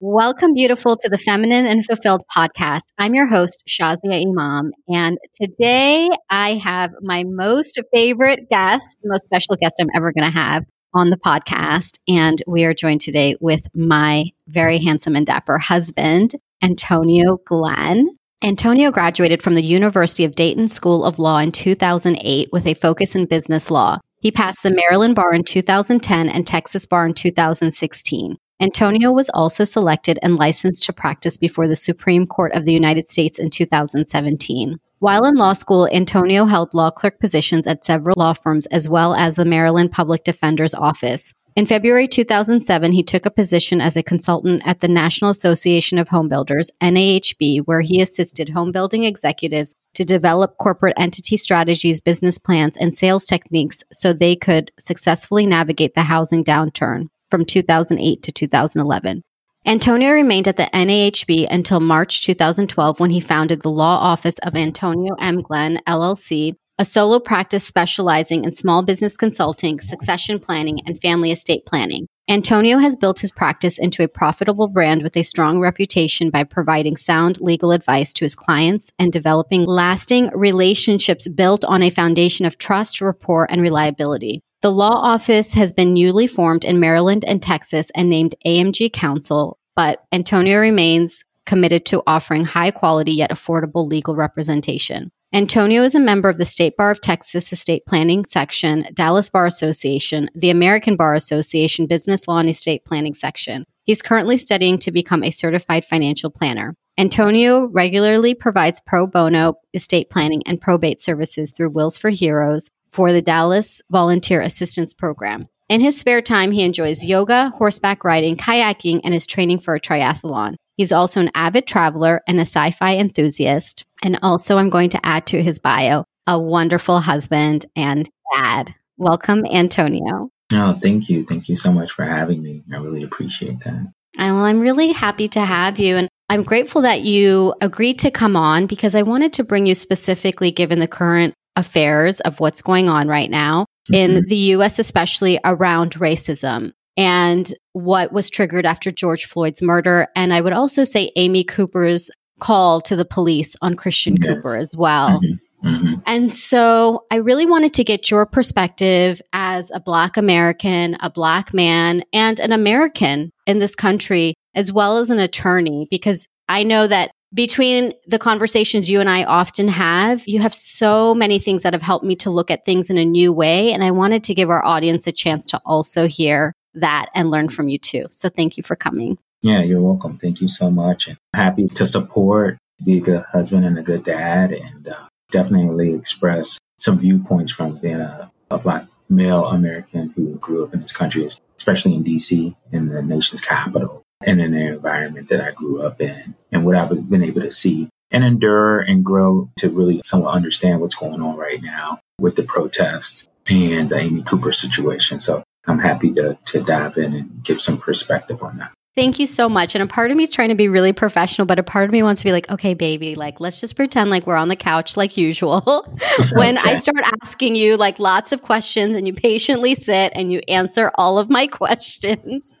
Welcome, beautiful, to the Feminine and Fulfilled podcast. I'm your host, Shazia Imam, and today I have my most favorite guest, most special guest I'm ever going to have on the podcast. And we are joined today with my very handsome and dapper husband, Antonio Glenn. Antonio graduated from the University of Dayton School of Law in 2008 with a focus in business law. He passed the Maryland Bar in 2010 and Texas Bar in 2016. Antonio was also selected and licensed to practice before the Supreme Court of the United States in 2017. While in law school, Antonio held law clerk positions at several law firms as well as the Maryland Public Defender's Office. In February 2007, he took a position as a consultant at the National Association of Home Builders, NAHB, where he assisted home building executives to develop corporate entity strategies, business plans, and sales techniques so they could successfully navigate the housing downturn from 2008 to 2011. Antonio remained at the NAHB until March 2012 when he founded the law office of Antonio M. Glenn, LLC, a solo practice specializing in small business consulting, succession planning, and family estate planning. Antonio has built his practice into a profitable brand with a strong reputation by providing sound legal advice to his clients and developing lasting relationships built on a foundation of trust, rapport, and reliability. The law office has been newly formed in Maryland and Texas and named AMG Counsel, but Antonio remains committed to offering high quality yet affordable legal representation. Antonio is a member of the State Bar of Texas Estate Planning Section, Dallas Bar Association, the American Bar Association Business Law and Estate Planning Section. He's currently studying to become a certified financial planner. Antonio regularly provides pro bono estate planning and probate services through Wills for Heroes, for the Dallas Volunteer Assistance Program. In his spare time, he enjoys yoga, horseback riding, kayaking, and is training for a triathlon. He's also an avid traveler and a sci fi enthusiast. And also, I'm going to add to his bio a wonderful husband and dad. Welcome, Antonio. Oh, thank you. Thank you so much for having me. I really appreciate that. Well, I'm really happy to have you. And I'm grateful that you agreed to come on because I wanted to bring you specifically given the current affairs of what's going on right now mm-hmm. in the US, especially around racism and what was triggered after George Floyd's murder. And I would also say Amy Cooper's call to the police on Christian yes. Cooper as well. Mm-hmm. Mm-hmm. And so I really wanted to get your perspective as a Black American, a Black man, and an American in this country, as well as an attorney, because I know that between the conversations you and I often have, you have so many things that have helped me to look at things in a new way. And I wanted to give our audience a chance to also hear that and learn from you too. So thank you for coming. Yeah, you're welcome. Thank you so much. And happy to support, be a good husband and a good dad, and uh, definitely express some viewpoints from being a, a Black male American who grew up in this country, especially in DC, in the nation's capital and in the environment that I grew up in and what I've been able to see and endure and grow to really somewhat understand what's going on right now with the protest and the Amy Cooper situation. So I'm happy to, to dive in and give some perspective on that. Thank you so much. And a part of me is trying to be really professional, but a part of me wants to be like, okay, baby, like, let's just pretend like we're on the couch like usual. when okay. I start asking you like lots of questions and you patiently sit and you answer all of my questions.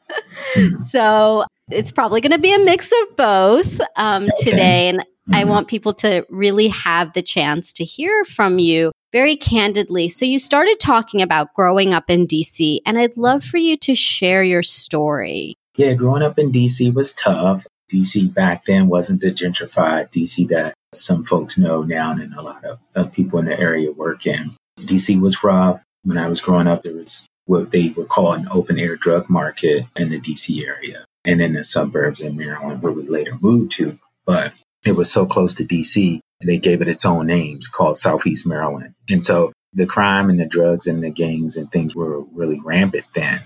Hmm. so it's probably going to be a mix of both um, okay. today. And mm-hmm. I want people to really have the chance to hear from you very candidly. So you started talking about growing up in DC, and I'd love for you to share your story. Yeah, growing up in DC was tough. DC back then wasn't the gentrified DC that some folks know now and a lot of, of people in the area work in. DC was rough. When I was growing up, there was what they would call an open air drug market in the DC area and in the suburbs in Maryland, where we later moved to. But it was so close to DC, they gave it its own names called Southeast Maryland. And so the crime and the drugs and the gangs and things were really rampant then.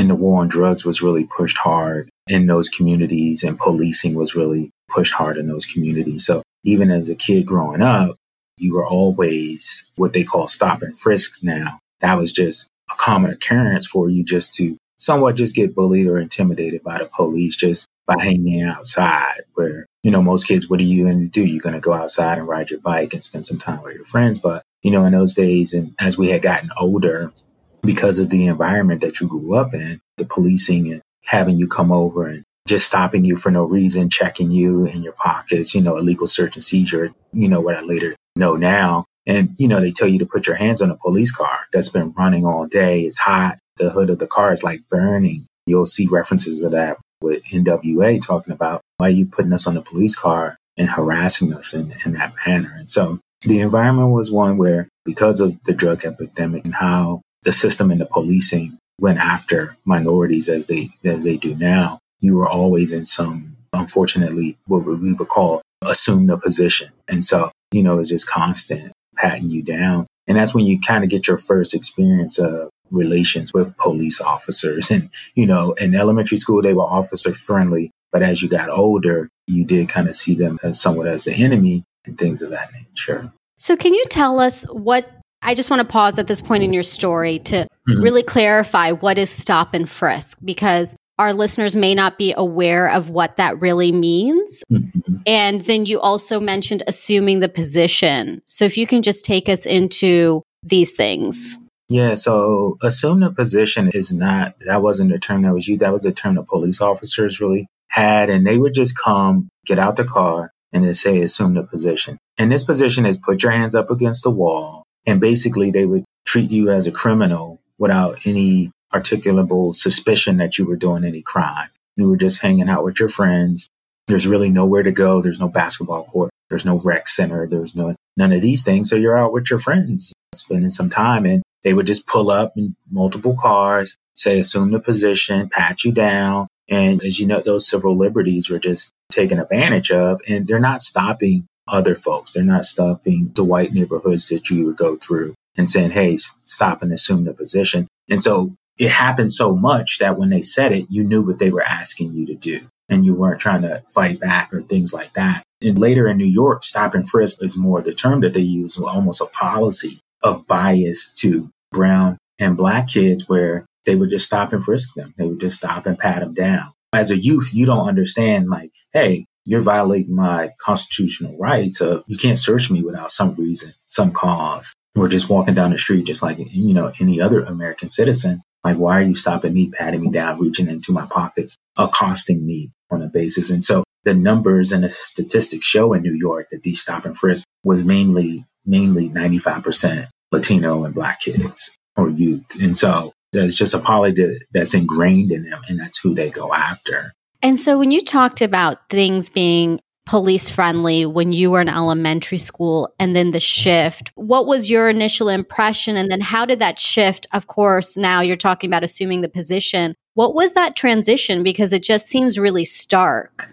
And the war on drugs was really pushed hard in those communities, and policing was really pushed hard in those communities. So even as a kid growing up, you were always what they call stop and frisk now. That was just a common occurrence for you just to somewhat just get bullied or intimidated by the police just by hanging outside where, you know, most kids, what are you going to do? You're going to go outside and ride your bike and spend some time with your friends. But, you know, in those days and as we had gotten older, because of the environment that you grew up in, the policing and having you come over and just stopping you for no reason, checking you in your pockets, you know, illegal search and seizure, you know, what I later know now. And, you know, they tell you to put your hands on a police car that's been running all day. It's hot. The hood of the car is like burning. You'll see references of that with NWA talking about why are you putting us on a police car and harassing us in, in that manner. And so the environment was one where because of the drug epidemic and how the system and the policing went after minorities as they as they do now, you were always in some unfortunately what we would call assume the position. And so, you know, it's just constant patting you down. And that's when you kind of get your first experience of relations with police officers. And, you know, in elementary school, they were officer friendly. But as you got older, you did kind of see them as somewhat as the enemy and things of that nature. So, can you tell us what? I just want to pause at this point in your story to mm-hmm. really clarify what is stop and frisk because our listeners may not be aware of what that really means. Mm-hmm. And then you also mentioned assuming the position. So, if you can just take us into these things. Yeah, so assume the position is not, that wasn't the term that was used. That was the term the police officers really had. And they would just come, get out the car, and then say, assume the position. And this position is put your hands up against the wall. And basically, they would treat you as a criminal without any articulable suspicion that you were doing any crime. You were just hanging out with your friends. There's really nowhere to go. There's no basketball court. There's no rec center. There's no none of these things. So you're out with your friends, spending some time, and they would just pull up in multiple cars, say assume the position, pat you down, and as you know, those civil liberties were just taken advantage of, and they're not stopping other folks. They're not stopping the white neighborhoods that you would go through and saying, hey, stop and assume the position. And so it happened so much that when they said it, you knew what they were asking you to do. And you weren't trying to fight back or things like that. And later in New York, stop and frisk is more the term that they use, almost a policy of bias to brown and black kids where they would just stop and frisk them. They would just stop and pat them down. As a youth, you don't understand, like, hey, you're violating my constitutional rights of you can't search me without some reason, some cause. We're just walking down the street just like, you know, any other American citizen. Like, why are you stopping me, patting me down, reaching into my pockets, accosting me on a basis? And so the numbers and the statistics show in New York that these stop and frisk was mainly, mainly 95% Latino and black kids or youth. And so there's just a poly that's ingrained in them, and that's who they go after. And so, when you talked about things being police friendly when you were in elementary school and then the shift, what was your initial impression? And then, how did that shift? Of course, now you're talking about assuming the position. What was that transition? Because it just seems really stark.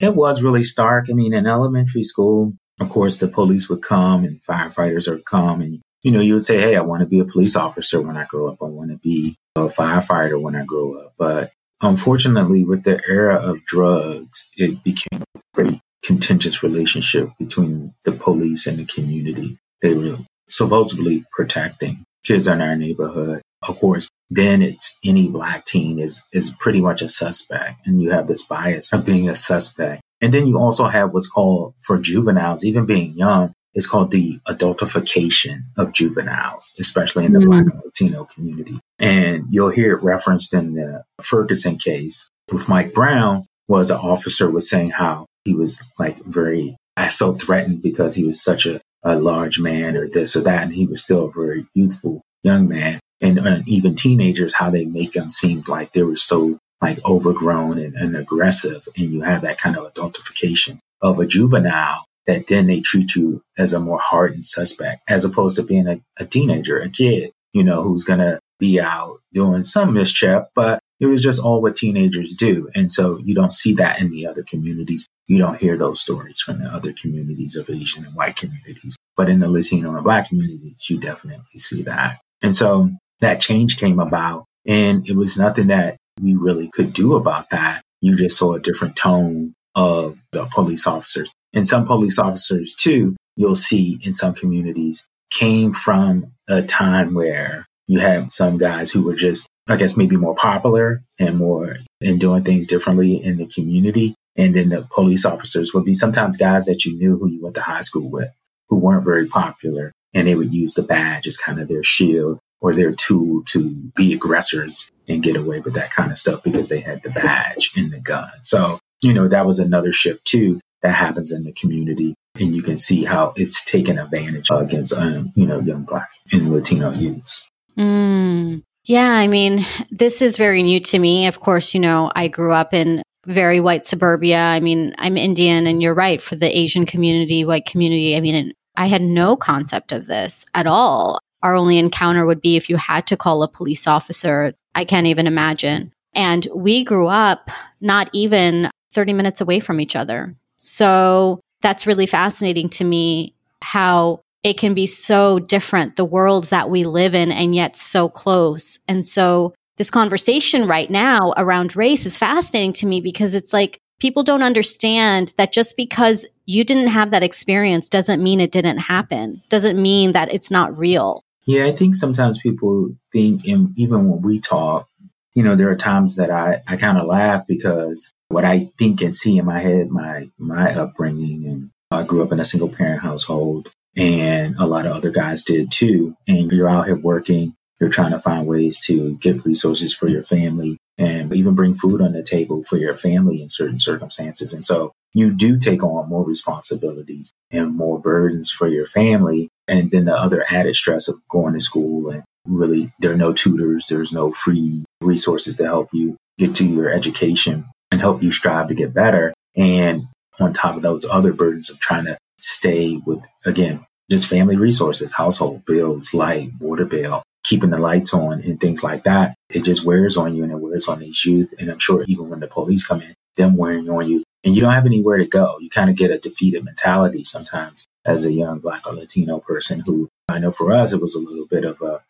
It was really stark. I mean, in elementary school, of course, the police would come and firefighters would come and you know, you would say, Hey, I want to be a police officer when I grow up. I want to be a firefighter when I grow up. But unfortunately, with the era of drugs, it became a very contentious relationship between the police and the community. They were supposedly protecting kids in our neighborhood. Of course, then it's any black teen is is pretty much a suspect, and you have this bias of being a suspect. And then you also have what's called for juveniles, even being young, is called the adultification of juveniles, especially in the mm-hmm. Black and Latino community. And you'll hear it referenced in the Ferguson case with Mike Brown was an officer was saying how he was like very, I felt threatened because he was such a, a large man or this or that. And he was still a very youthful young man. And, and even teenagers, how they make them seem like they were so like overgrown and, and aggressive. And you have that kind of adultification of a juvenile that then they treat you as a more hardened suspect as opposed to being a, a teenager, a kid, you know, who's going to be out doing some mischief, but it was just all what teenagers do. And so you don't see that in the other communities. You don't hear those stories from the other communities of Asian and white communities. But in the Latino and black communities, you definitely see that. And so that change came about and it was nothing that we really could do about that. You just saw a different tone of the police officers. And some police officers, too, you'll see in some communities came from a time where you had some guys who were just, I guess, maybe more popular and more and doing things differently in the community. And then the police officers would be sometimes guys that you knew who you went to high school with who weren't very popular. And they would use the badge as kind of their shield or their tool to be aggressors and get away with that kind of stuff because they had the badge and the gun. So, you know, that was another shift too that happens in the community. And you can see how it's taken advantage against, um, you know, young Black and Latino youths. Mm. Yeah, I mean, this is very new to me. Of course, you know, I grew up in very white suburbia. I mean, I'm Indian, and you're right, for the Asian community, white community, I mean, I had no concept of this at all. Our only encounter would be if you had to call a police officer. I can't even imagine. And we grew up not even 30 minutes away from each other. So that's really fascinating to me how it can be so different, the worlds that we live in, and yet so close. And so this conversation right now around race is fascinating to me because it's like people don't understand that just because you didn't have that experience doesn't mean it didn't happen, doesn't mean that it's not real. Yeah, I think sometimes people think, and even when we talk, you know, there are times that I, I kind of laugh because what I think and see in my head, my my upbringing, and I grew up in a single parent household, and a lot of other guys did too. And you're out here working, you're trying to find ways to get resources for your family and even bring food on the table for your family in certain circumstances. And so you do take on more responsibilities and more burdens for your family. And then the other added stress of going to school and really there are no tutors, there's no free resources to help you get to your education and help you strive to get better. And on top of those other burdens of trying to stay with, again, just family resources, household bills, light, water bill, keeping the lights on and things like that. It just wears on you and it wears on these youth. And I'm sure even when the police come in, them wearing on you and you don't have anywhere to go. You kind of get a defeated mentality sometimes as a young black or Latino person who I know for us, it was a little bit of a,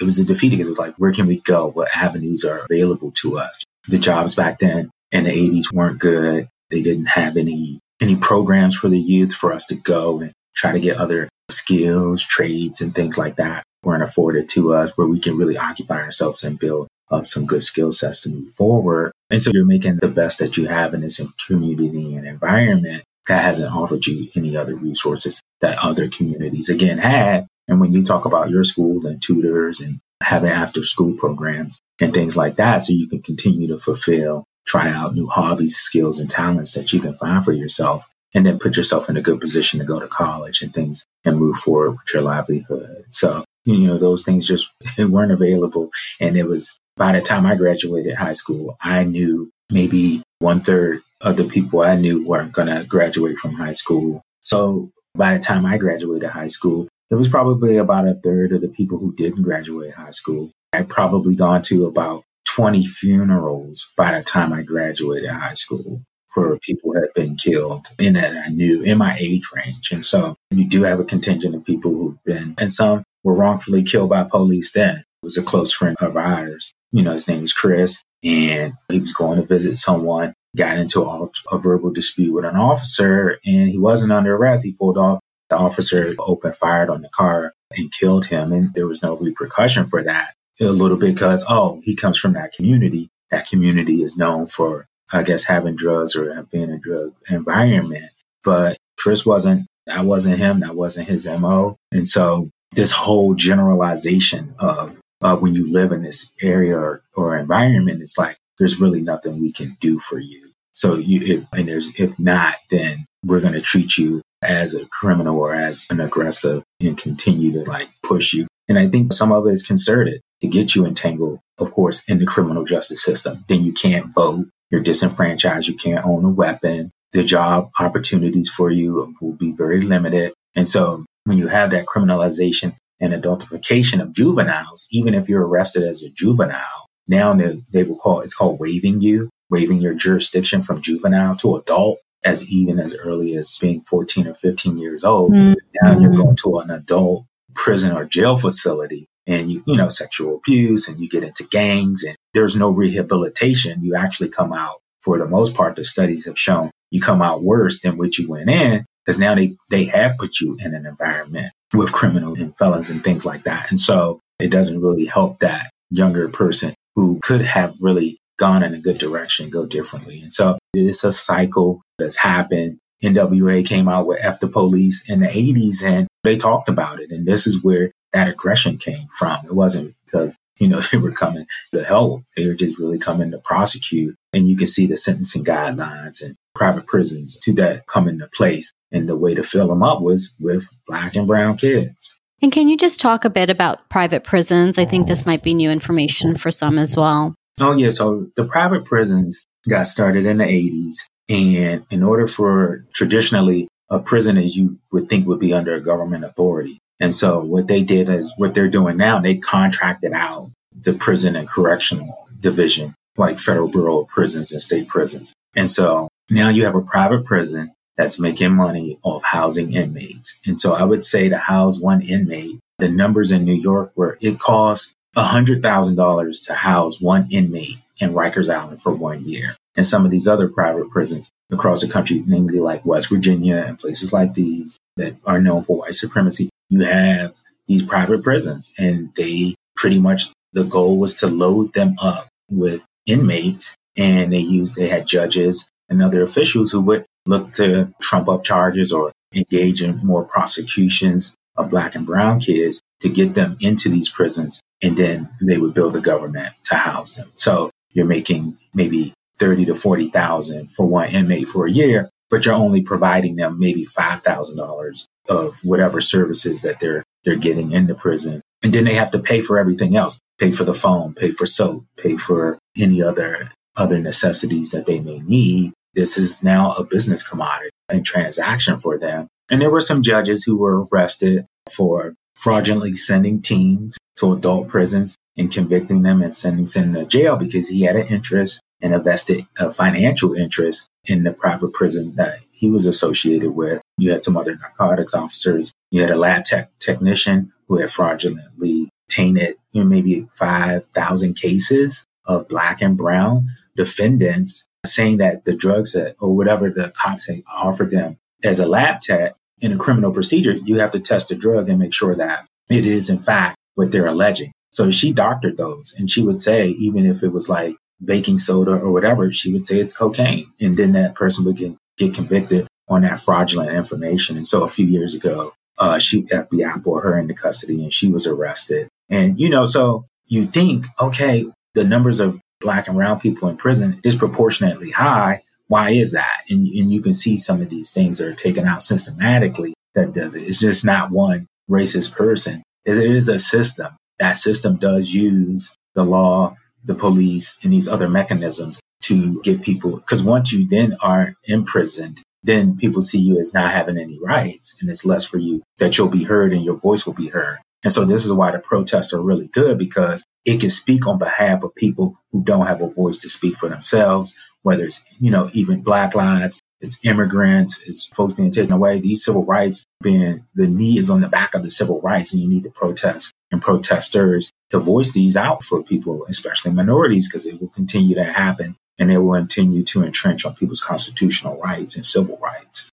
it was a defeat because it was like, where can we go? What avenues are available to us? The jobs back then in the 80s weren't good. They didn't have any, any programs for the youth for us to go and try to get other skills, trades, and things like that weren't afforded to us where we can really occupy ourselves and build up some good skill sets to move forward. And so you're making the best that you have in this community and environment that hasn't offered you any other resources that other communities again had. And when you talk about your school and tutors and having after school programs and things like that, so you can continue to fulfill, try out new hobbies, skills, and talents that you can find for yourself and then put yourself in a good position to go to college and things and move forward with your livelihood. So, you know, those things just weren't available. And it was by the time I graduated high school, I knew maybe one third of the people I knew weren't going to graduate from high school. So by the time I graduated high school, it was probably about a third of the people who didn't graduate high school. I'd probably gone to about 20 funerals by the time I graduated high school for people who had been killed in that I knew in my age range. And so you do have a contingent of people who've been, and some were wrongfully killed by police then. It was a close friend of ours. You know, his name was Chris, and he was going to visit someone, got into a, a verbal dispute with an officer, and he wasn't under arrest. He pulled off. The officer opened fired on the car and killed him, and there was no repercussion for that. A little bit because, oh, he comes from that community. That community is known for I guess, having drugs or being a drug environment. But Chris wasn't, that wasn't him. That wasn't his MO. And so this whole generalization of uh, when you live in this area or, or environment, it's like, there's really nothing we can do for you. So you, if, and there's, if not, then we're going to treat you as a criminal or as an aggressive and continue to like push you. And I think some of it is concerted to get you entangled, of course, in the criminal justice system. Then you can't vote. You're disenfranchised. You can't own a weapon. The job opportunities for you will be very limited. And so when you have that criminalization and adultification of juveniles, even if you're arrested as a juvenile, now they, they will call it's called waiving you, waiving your jurisdiction from juvenile to adult as even as early as being 14 or 15 years old. Mm-hmm. Now you're going to an adult prison or jail facility and you, you know, sexual abuse and you get into gangs and there's no rehabilitation. You actually come out, for the most part, the studies have shown you come out worse than what you went in because now they, they have put you in an environment with criminals and felons and things like that. And so it doesn't really help that younger person who could have really gone in a good direction go differently. And so it's a cycle that's happened. NWA came out with F the Police in the 80s and they talked about it. And this is where that aggression came from. It wasn't because, you know, they were coming to help. They were just really coming to prosecute. And you can see the sentencing guidelines and private prisons to that come into place. And the way to fill them up was with black and brown kids. And can you just talk a bit about private prisons? I think this might be new information for some as well. Oh, yeah. So the private prisons got started in the 80s. And in order for traditionally a prison as you would think would be under a government authority. And so what they did is what they're doing now, they contracted out the prison and correctional division, like Federal Bureau of Prisons and state prisons. And so now you have a private prison that's making money off housing inmates. And so I would say to house one inmate, the numbers in New York where it costs $100,000 to house one inmate in Rikers Island for one year. And some of these other private prisons across the country, namely like West Virginia and places like these that are known for white supremacy, you have these private prisons and they pretty much the goal was to load them up with inmates and they used they had judges and other officials who would look to trump up charges or engage in more prosecutions of black and brown kids to get them into these prisons and then they would build a government to house them. So you're making maybe 30 to 40,000 for one inmate for a year, but you're only providing them maybe $5,000 of whatever services that they're they're getting in the prison. And then they have to pay for everything else. Pay for the phone, pay for soap, pay for any other other necessities that they may need. This is now a business commodity and transaction for them. And there were some judges who were arrested for fraudulently sending teens to adult prisons and convicting them and sending them to jail because he had an interest and a vested a uh, financial interest in the private prison that he was associated with. You had some other narcotics officers. You had a lab tech technician who had fraudulently tainted you know, maybe 5,000 cases of black and brown defendants saying that the drugs that, or whatever the cops had offered them as a lab tech in a criminal procedure, you have to test the drug and make sure that it is in fact what they're alleging. So she doctored those and she would say, even if it was like baking soda or whatever, she would say it's cocaine. And then that person would get, get convicted on that fraudulent information. And so a few years ago, uh, she FBI brought her into custody and she was arrested. And, you know, so you think, okay, the numbers of black and brown people in prison is proportionately high. Why is that? And, and you can see some of these things are taken out systematically that does it. It's just not one racist person. It is a system. That system does use the law the police and these other mechanisms to get people because once you then are imprisoned then people see you as not having any rights and it's less for you that you'll be heard and your voice will be heard. And so this is why the protests are really good because it can speak on behalf of people who don't have a voice to speak for themselves whether it's you know even black lives it's immigrants, it's folks being taken away. These civil rights being the knee is on the back of the civil rights, and you need the protest and protesters to voice these out for people, especially minorities, because it will continue to happen and it will continue to entrench on people's constitutional rights and civil rights.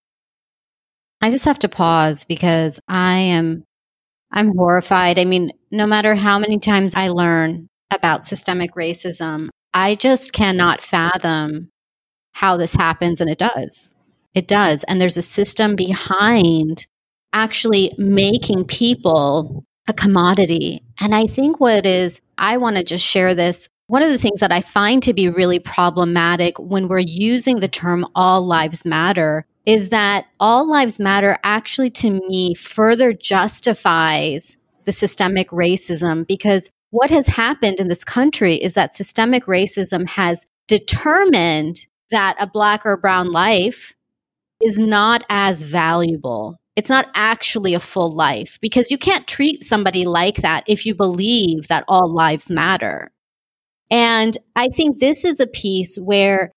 I just have to pause because I am I'm horrified. I mean, no matter how many times I learn about systemic racism, I just cannot fathom how this happens, and it does. It does. And there's a system behind actually making people a commodity. And I think what is, I want to just share this. One of the things that I find to be really problematic when we're using the term all lives matter is that all lives matter actually to me further justifies the systemic racism because what has happened in this country is that systemic racism has determined that a black or brown life is not as valuable. It's not actually a full life because you can't treat somebody like that if you believe that all lives matter. And I think this is the piece where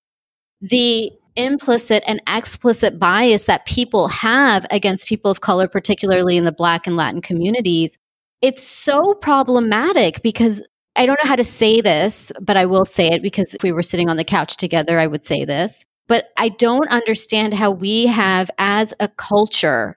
the implicit and explicit bias that people have against people of color, particularly in the Black and Latin communities, it's so problematic because I don't know how to say this, but I will say it because if we were sitting on the couch together, I would say this. But I don't understand how we have, as a culture,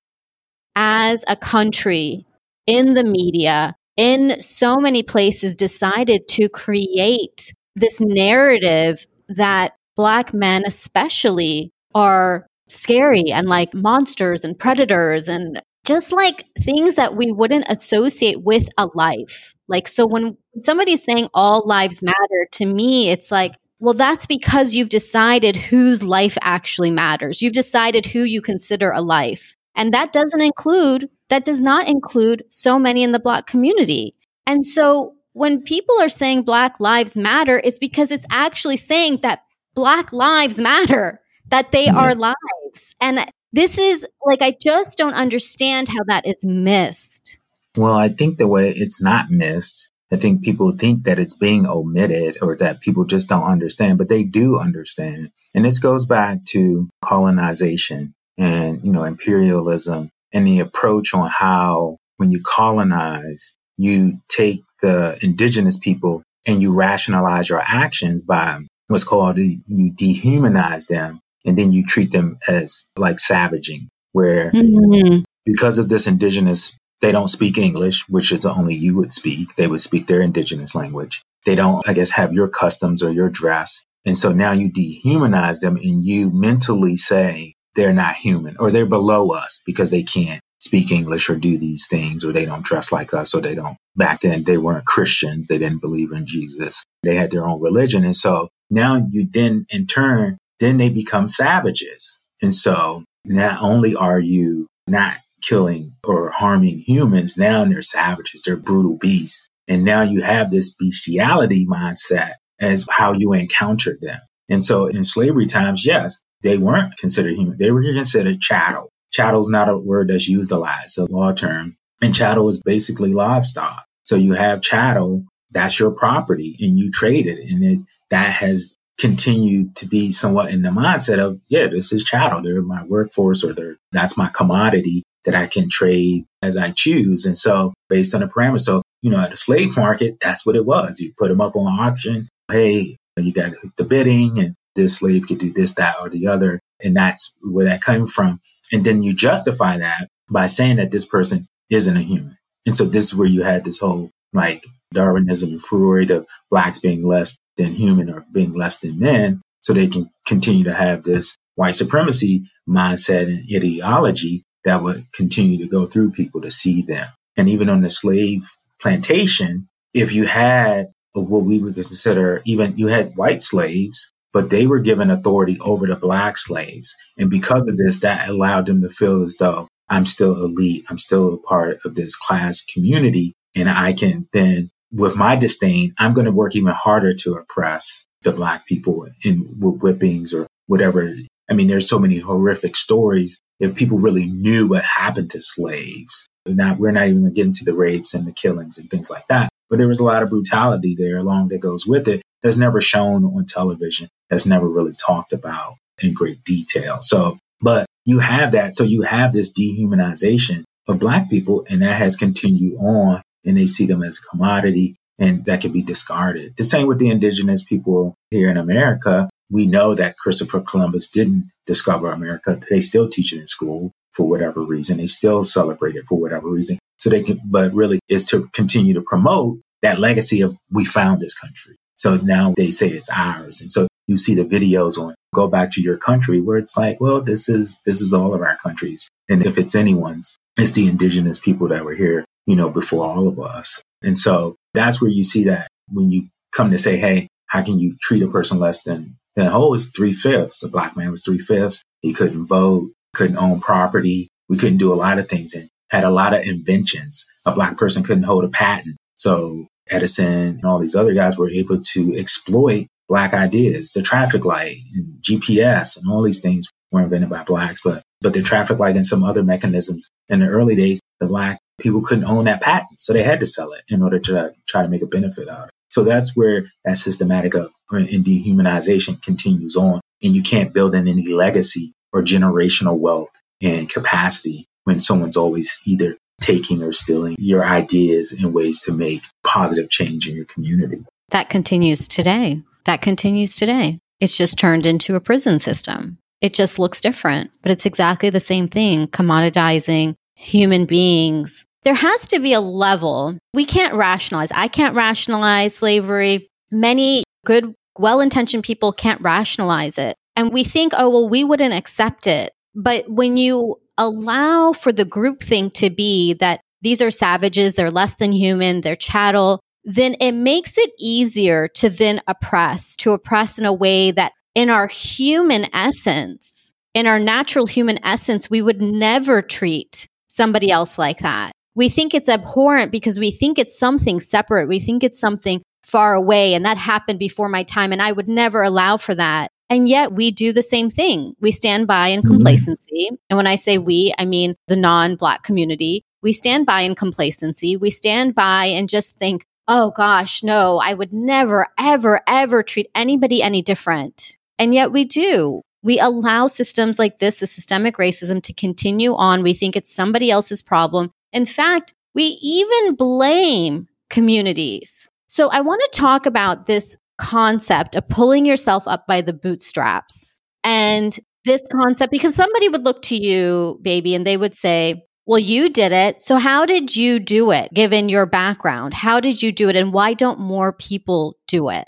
as a country, in the media, in so many places, decided to create this narrative that Black men, especially, are scary and like monsters and predators and just like things that we wouldn't associate with a life. Like, so when somebody's saying all lives matter, to me, it's like, well, that's because you've decided whose life actually matters. You've decided who you consider a life. And that doesn't include, that does not include so many in the Black community. And so when people are saying Black lives matter, it's because it's actually saying that Black lives matter, that they are lives. And this is like, I just don't understand how that is missed. Well, I think the way it's not missed, I think people think that it's being omitted or that people just don't understand, but they do understand. And this goes back to colonization and, you know, imperialism and the approach on how when you colonize, you take the indigenous people and you rationalize your actions by what's called you dehumanize them and then you treat them as like savaging, where mm-hmm. because of this indigenous, they don't speak English, which is only you would speak. They would speak their indigenous language. They don't, I guess, have your customs or your dress. And so now you dehumanize them and you mentally say they're not human or they're below us because they can't speak English or do these things or they don't dress like us or they don't. Back then, they weren't Christians. They didn't believe in Jesus. They had their own religion. And so now you then in turn then they become savages. And so not only are you not killing or harming humans, now they're savages, they're brutal beasts. And now you have this bestiality mindset as how you encountered them. And so in slavery times, yes, they weren't considered human. They were considered chattel. Chattel is not a word that's used a lot. It's a law term. And chattel is basically livestock. So you have chattel, that's your property and you trade it. And it, that has continued to be somewhat in the mindset of, yeah, this is chattel. They're my workforce or they're, that's my commodity that I can trade as I choose. And so based on the parameters, so, you know, at the slave market, that's what it was. You put them up on auction. Hey, you got the bidding and this slave could do this, that, or the other. And that's where that came from. And then you justify that by saying that this person isn't a human. And so this is where you had this whole like Darwinism and Freud of blacks being less than human or being less than men so they can continue to have this white supremacy mindset and ideology that would continue to go through people to see them. And even on the slave plantation, if you had what we would consider even you had white slaves, but they were given authority over the black slaves. And because of this, that allowed them to feel as though I'm still elite. I'm still a part of this class community. And I can then with my disdain, I'm going to work even harder to oppress the black people in with whippings or whatever. I mean, there's so many horrific stories. If people really knew what happened to slaves, not, we're not even going to get into the rapes and the killings and things like that. But there was a lot of brutality there along that goes with it that's never shown on television, that's never really talked about in great detail. So, but you have that. So you have this dehumanization of black people and that has continued on and they see them as a commodity and that can be discarded. The same with the indigenous people here in America. We know that Christopher Columbus didn't discover America. They still teach it in school for whatever reason. They still celebrate it for whatever reason. So they can, but really is to continue to promote that legacy of we found this country. So now they say it's ours. And so you see the videos on go back to your country where it's like, well, this is, this is all of our countries. And if it's anyone's, it's the indigenous people that were here you know, before all of us. And so that's where you see that when you come to say, hey, how can you treat a person less than, than oh, it's three fifths. A black man was three fifths. He couldn't vote, couldn't own property. We couldn't do a lot of things and had a lot of inventions. A black person couldn't hold a patent. So Edison and all these other guys were able to exploit black ideas. The traffic light and GPS and all these things were invented by blacks, but but the traffic light and some other mechanisms in the early days, the black people couldn't own that patent. So they had to sell it in order to try to make a benefit out of it. So that's where that systematic of uh, and dehumanization continues on. And you can't build in any legacy or generational wealth and capacity when someone's always either taking or stealing your ideas and ways to make positive change in your community. That continues today. That continues today. It's just turned into a prison system. It just looks different, but it's exactly the same thing commoditizing human beings. There has to be a level. We can't rationalize. I can't rationalize slavery. Many good, well intentioned people can't rationalize it. And we think, oh, well, we wouldn't accept it. But when you allow for the groupthink to be that these are savages, they're less than human, they're chattel, then it makes it easier to then oppress, to oppress in a way that in our human essence, in our natural human essence, we would never treat somebody else like that. We think it's abhorrent because we think it's something separate. We think it's something far away. And that happened before my time. And I would never allow for that. And yet we do the same thing. We stand by in mm-hmm. complacency. Mm-hmm. And when I say we, I mean the non black community. We stand by in complacency. We stand by and just think, oh gosh, no, I would never, ever, ever treat anybody any different. And yet we do. We allow systems like this, the systemic racism, to continue on. We think it's somebody else's problem. In fact, we even blame communities. So I want to talk about this concept of pulling yourself up by the bootstraps and this concept because somebody would look to you, baby, and they would say, well, you did it. So how did you do it given your background? How did you do it? And why don't more people do it?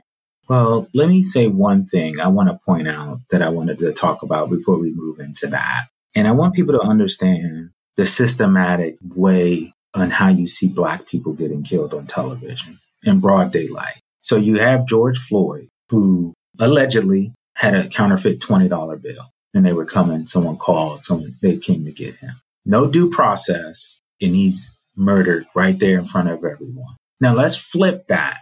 Well, let me say one thing I want to point out that I wanted to talk about before we move into that. And I want people to understand the systematic way on how you see Black people getting killed on television in broad daylight. So you have George Floyd, who allegedly had a counterfeit $20 bill and they were coming, someone called, someone, they came to get him. No due process, and he's murdered right there in front of everyone. Now let's flip that.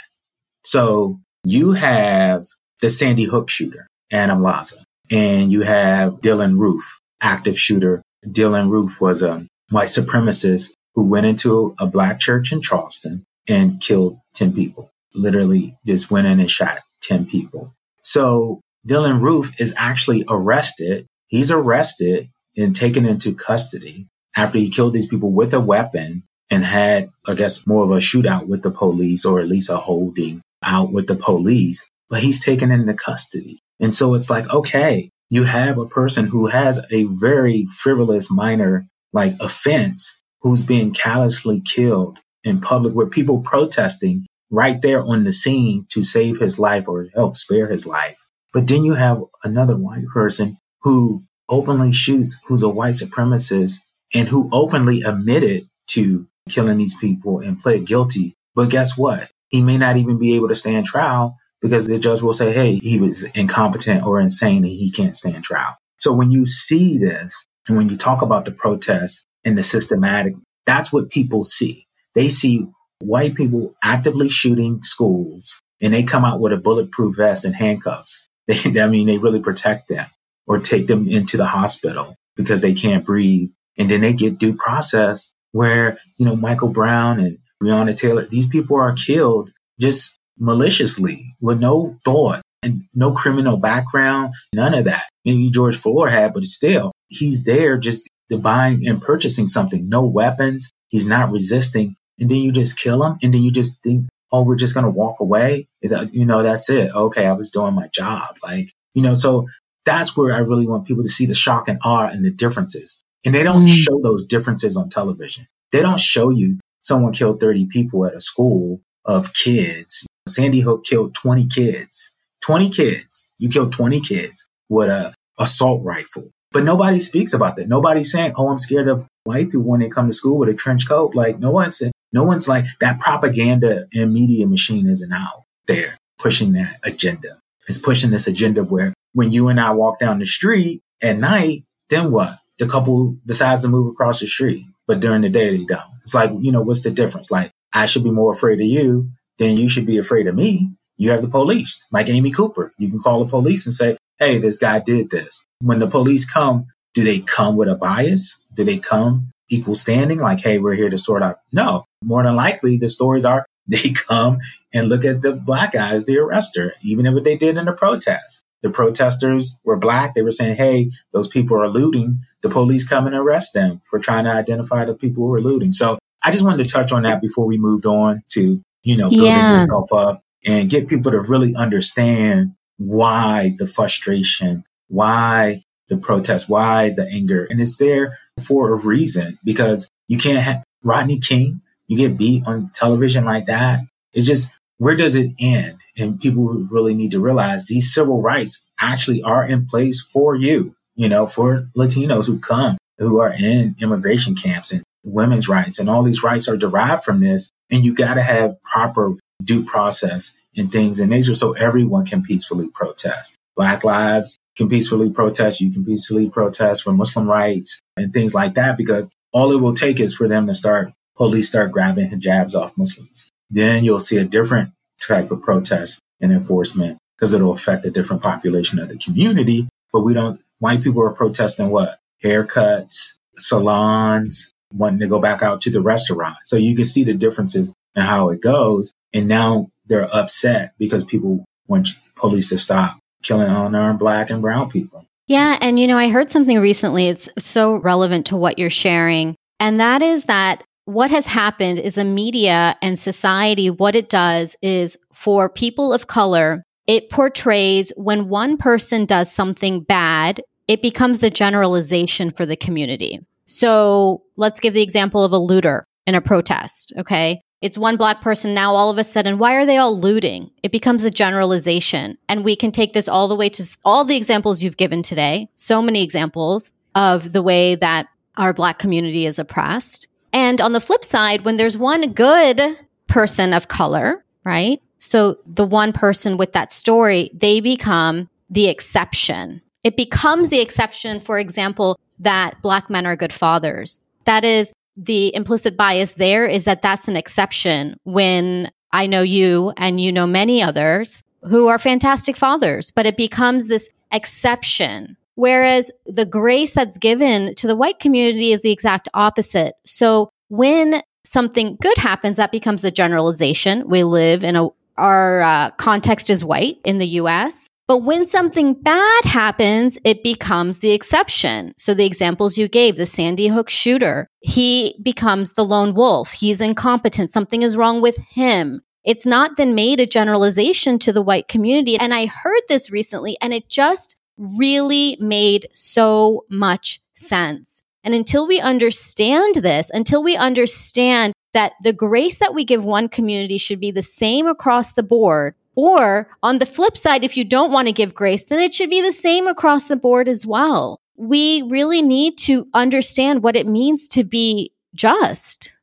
So you have the Sandy Hook shooter, Adam Lanza, and you have Dylann Roof, active shooter. Dylann Roof was a white supremacist who went into a black church in Charleston and killed 10 people. Literally just went in and shot 10 people. So Dylann Roof is actually arrested. He's arrested and taken into custody after he killed these people with a weapon and had, I guess, more of a shootout with the police or at least a holding out with the police, but he's taken into custody. And so it's like, okay, you have a person who has a very frivolous minor like offense who's being callously killed in public with people protesting right there on the scene to save his life or help spare his life. But then you have another white person who openly shoots, who's a white supremacist and who openly admitted to killing these people and pled guilty. But guess what? he may not even be able to stand trial because the judge will say, hey, he was incompetent or insane and he can't stand trial. So when you see this and when you talk about the protests and the systematic, that's what people see. They see white people actively shooting schools and they come out with a bulletproof vest and handcuffs. They, I mean, they really protect them or take them into the hospital because they can't breathe. And then they get due process where, you know, Michael Brown and Breonna Taylor, these people are killed just maliciously with no thought and no criminal background, none of that. Maybe George Floyd had, but still, he's there just buying and purchasing something, no weapons. He's not resisting. And then you just kill him. And then you just think, oh, we're just going to walk away. You know, that's it. Okay, I was doing my job. Like, you know, so that's where I really want people to see the shock and awe and the differences. And they don't mm. show those differences on television. They don't show you someone killed 30 people at a school of kids. Sandy Hook killed 20 kids. 20 kids. You killed 20 kids with a assault rifle. But nobody speaks about that. Nobody's saying, "Oh, I'm scared of white people when they come to school with a trench coat." Like no one's no one's like that. Propaganda and media machine isn't out there pushing that agenda. It's pushing this agenda where when you and I walk down the street at night, then what? The couple decides to move across the street but during the day they don't. It's like, you know, what's the difference? Like, I should be more afraid of you than you should be afraid of me. You have the police, like Amy Cooper. You can call the police and say, hey, this guy did this. When the police come, do they come with a bias? Do they come equal standing? Like, hey, we're here to sort out. No, more than likely, the stories are they come and look at the black guys, the arrester, even if what they did in the protest. The protesters were black. They were saying, hey, those people are looting. The police come and arrest them for trying to identify the people who are looting. So I just wanted to touch on that before we moved on to, you know, building yeah. yourself up and get people to really understand why the frustration, why the protest, why the anger. And it's there for a reason because you can't have Rodney King, you get beat on television like that. It's just, where does it end? and people really need to realize these civil rights actually are in place for you, you know, for Latinos who come who are in immigration camps and women's rights and all these rights are derived from this. And you got to have proper due process and things in nature so everyone can peacefully protest. Black lives can peacefully protest. You can peacefully protest for Muslim rights and things like that because all it will take is for them to start, police start grabbing hijabs off Muslims. Then you'll see a different type of protest and enforcement because it'll affect a different population of the community. But we don't, white people are protesting what? Haircuts, salons, wanting to go back out to the restaurant. So you can see the differences in how it goes. And now they're upset because people want police to stop killing unarmed black and brown people. Yeah. And, you know, I heard something recently. It's so relevant to what you're sharing. And that is that what has happened is the media and society, what it does is for people of color, it portrays when one person does something bad, it becomes the generalization for the community. So let's give the example of a looter in a protest. Okay. It's one black person now all of a sudden. Why are they all looting? It becomes a generalization. And we can take this all the way to all the examples you've given today. So many examples of the way that our black community is oppressed. And on the flip side, when there's one good person of color, right? So the one person with that story, they become the exception. It becomes the exception, for example, that black men are good fathers. That is the implicit bias there is that that's an exception when I know you and you know many others who are fantastic fathers, but it becomes this exception. Whereas the grace that's given to the white community is the exact opposite. So when something good happens, that becomes a generalization. We live in a, our uh, context is white in the US. But when something bad happens, it becomes the exception. So the examples you gave, the Sandy Hook shooter, he becomes the lone wolf. He's incompetent. Something is wrong with him. It's not then made a generalization to the white community. And I heard this recently and it just really made so much sense. And until we understand this, until we understand that the grace that we give one community should be the same across the board, or on the flip side, if you don't want to give grace, then it should be the same across the board as well. We really need to understand what it means to be just.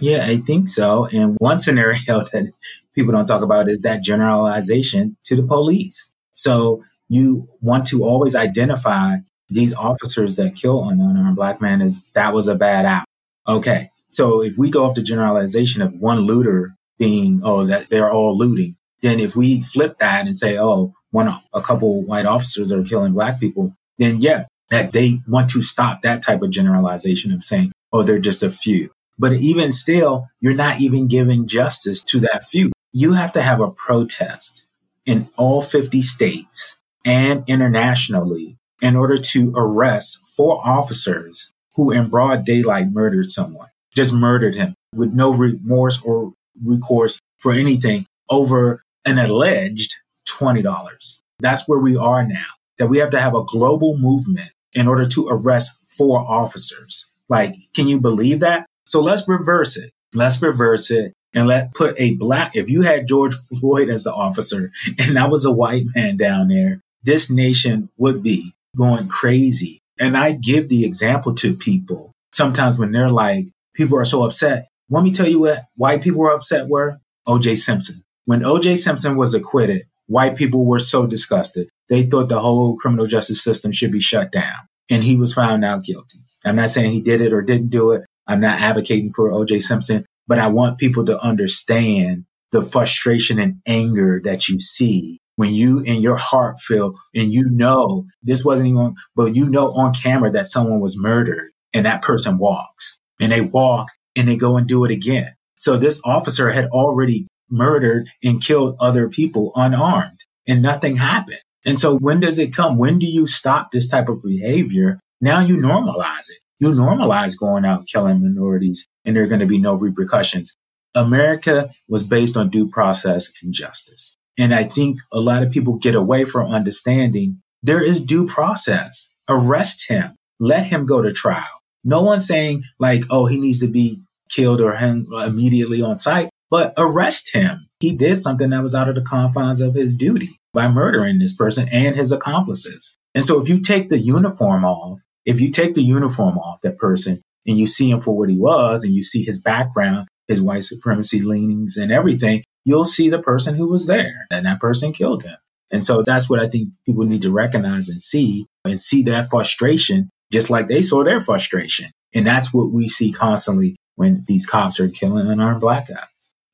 Yeah, I think so. And one scenario that people don't talk about is that generalization to the police. So you want to always identify these officers that kill an unarmed black man as that was a bad act. Okay. So if we go off the generalization of one looter being, oh, that they're all looting, then if we flip that and say, oh, one, a couple white officers are killing black people, then yeah, that they want to stop that type of generalization of saying, oh, they're just a few. But even still, you're not even giving justice to that few. You have to have a protest in all 50 states and internationally in order to arrest four officers who in broad daylight murdered someone, just murdered him with no remorse or recourse for anything over an alleged $20. That's where we are now, that we have to have a global movement in order to arrest four officers. Like, can you believe that? So let's reverse it. Let's reverse it and let put a black, if you had George Floyd as the officer and that was a white man down there, this nation would be going crazy. And I give the example to people sometimes when they're like, people are so upset. Let me tell you what white people were upset were OJ Simpson. When OJ Simpson was acquitted, white people were so disgusted. They thought the whole criminal justice system should be shut down. And he was found out guilty. I'm not saying he did it or didn't do it. I'm not advocating for OJ Simpson, but I want people to understand the frustration and anger that you see when you in your heart feel and you know this wasn't even, but you know on camera that someone was murdered and that person walks and they walk and they go and do it again. So this officer had already murdered and killed other people unarmed and nothing happened. And so when does it come? When do you stop this type of behavior? Now you normalize it. You normalize going out killing minorities and there are going to be no repercussions. America was based on due process and justice. And I think a lot of people get away from understanding there is due process. Arrest him. Let him go to trial. No one's saying like, oh, he needs to be killed or hung immediately on sight but arrest him. He did something that was out of the confines of his duty by murdering this person and his accomplices. And so if you take the uniform off, if you take the uniform off that person and you see him for what he was and you see his background, his white supremacy leanings and everything, you'll see the person who was there and that person killed him. And so that's what I think people need to recognize and see and see that frustration just like they saw their frustration. And that's what we see constantly when these cops are killing unarmed black guys.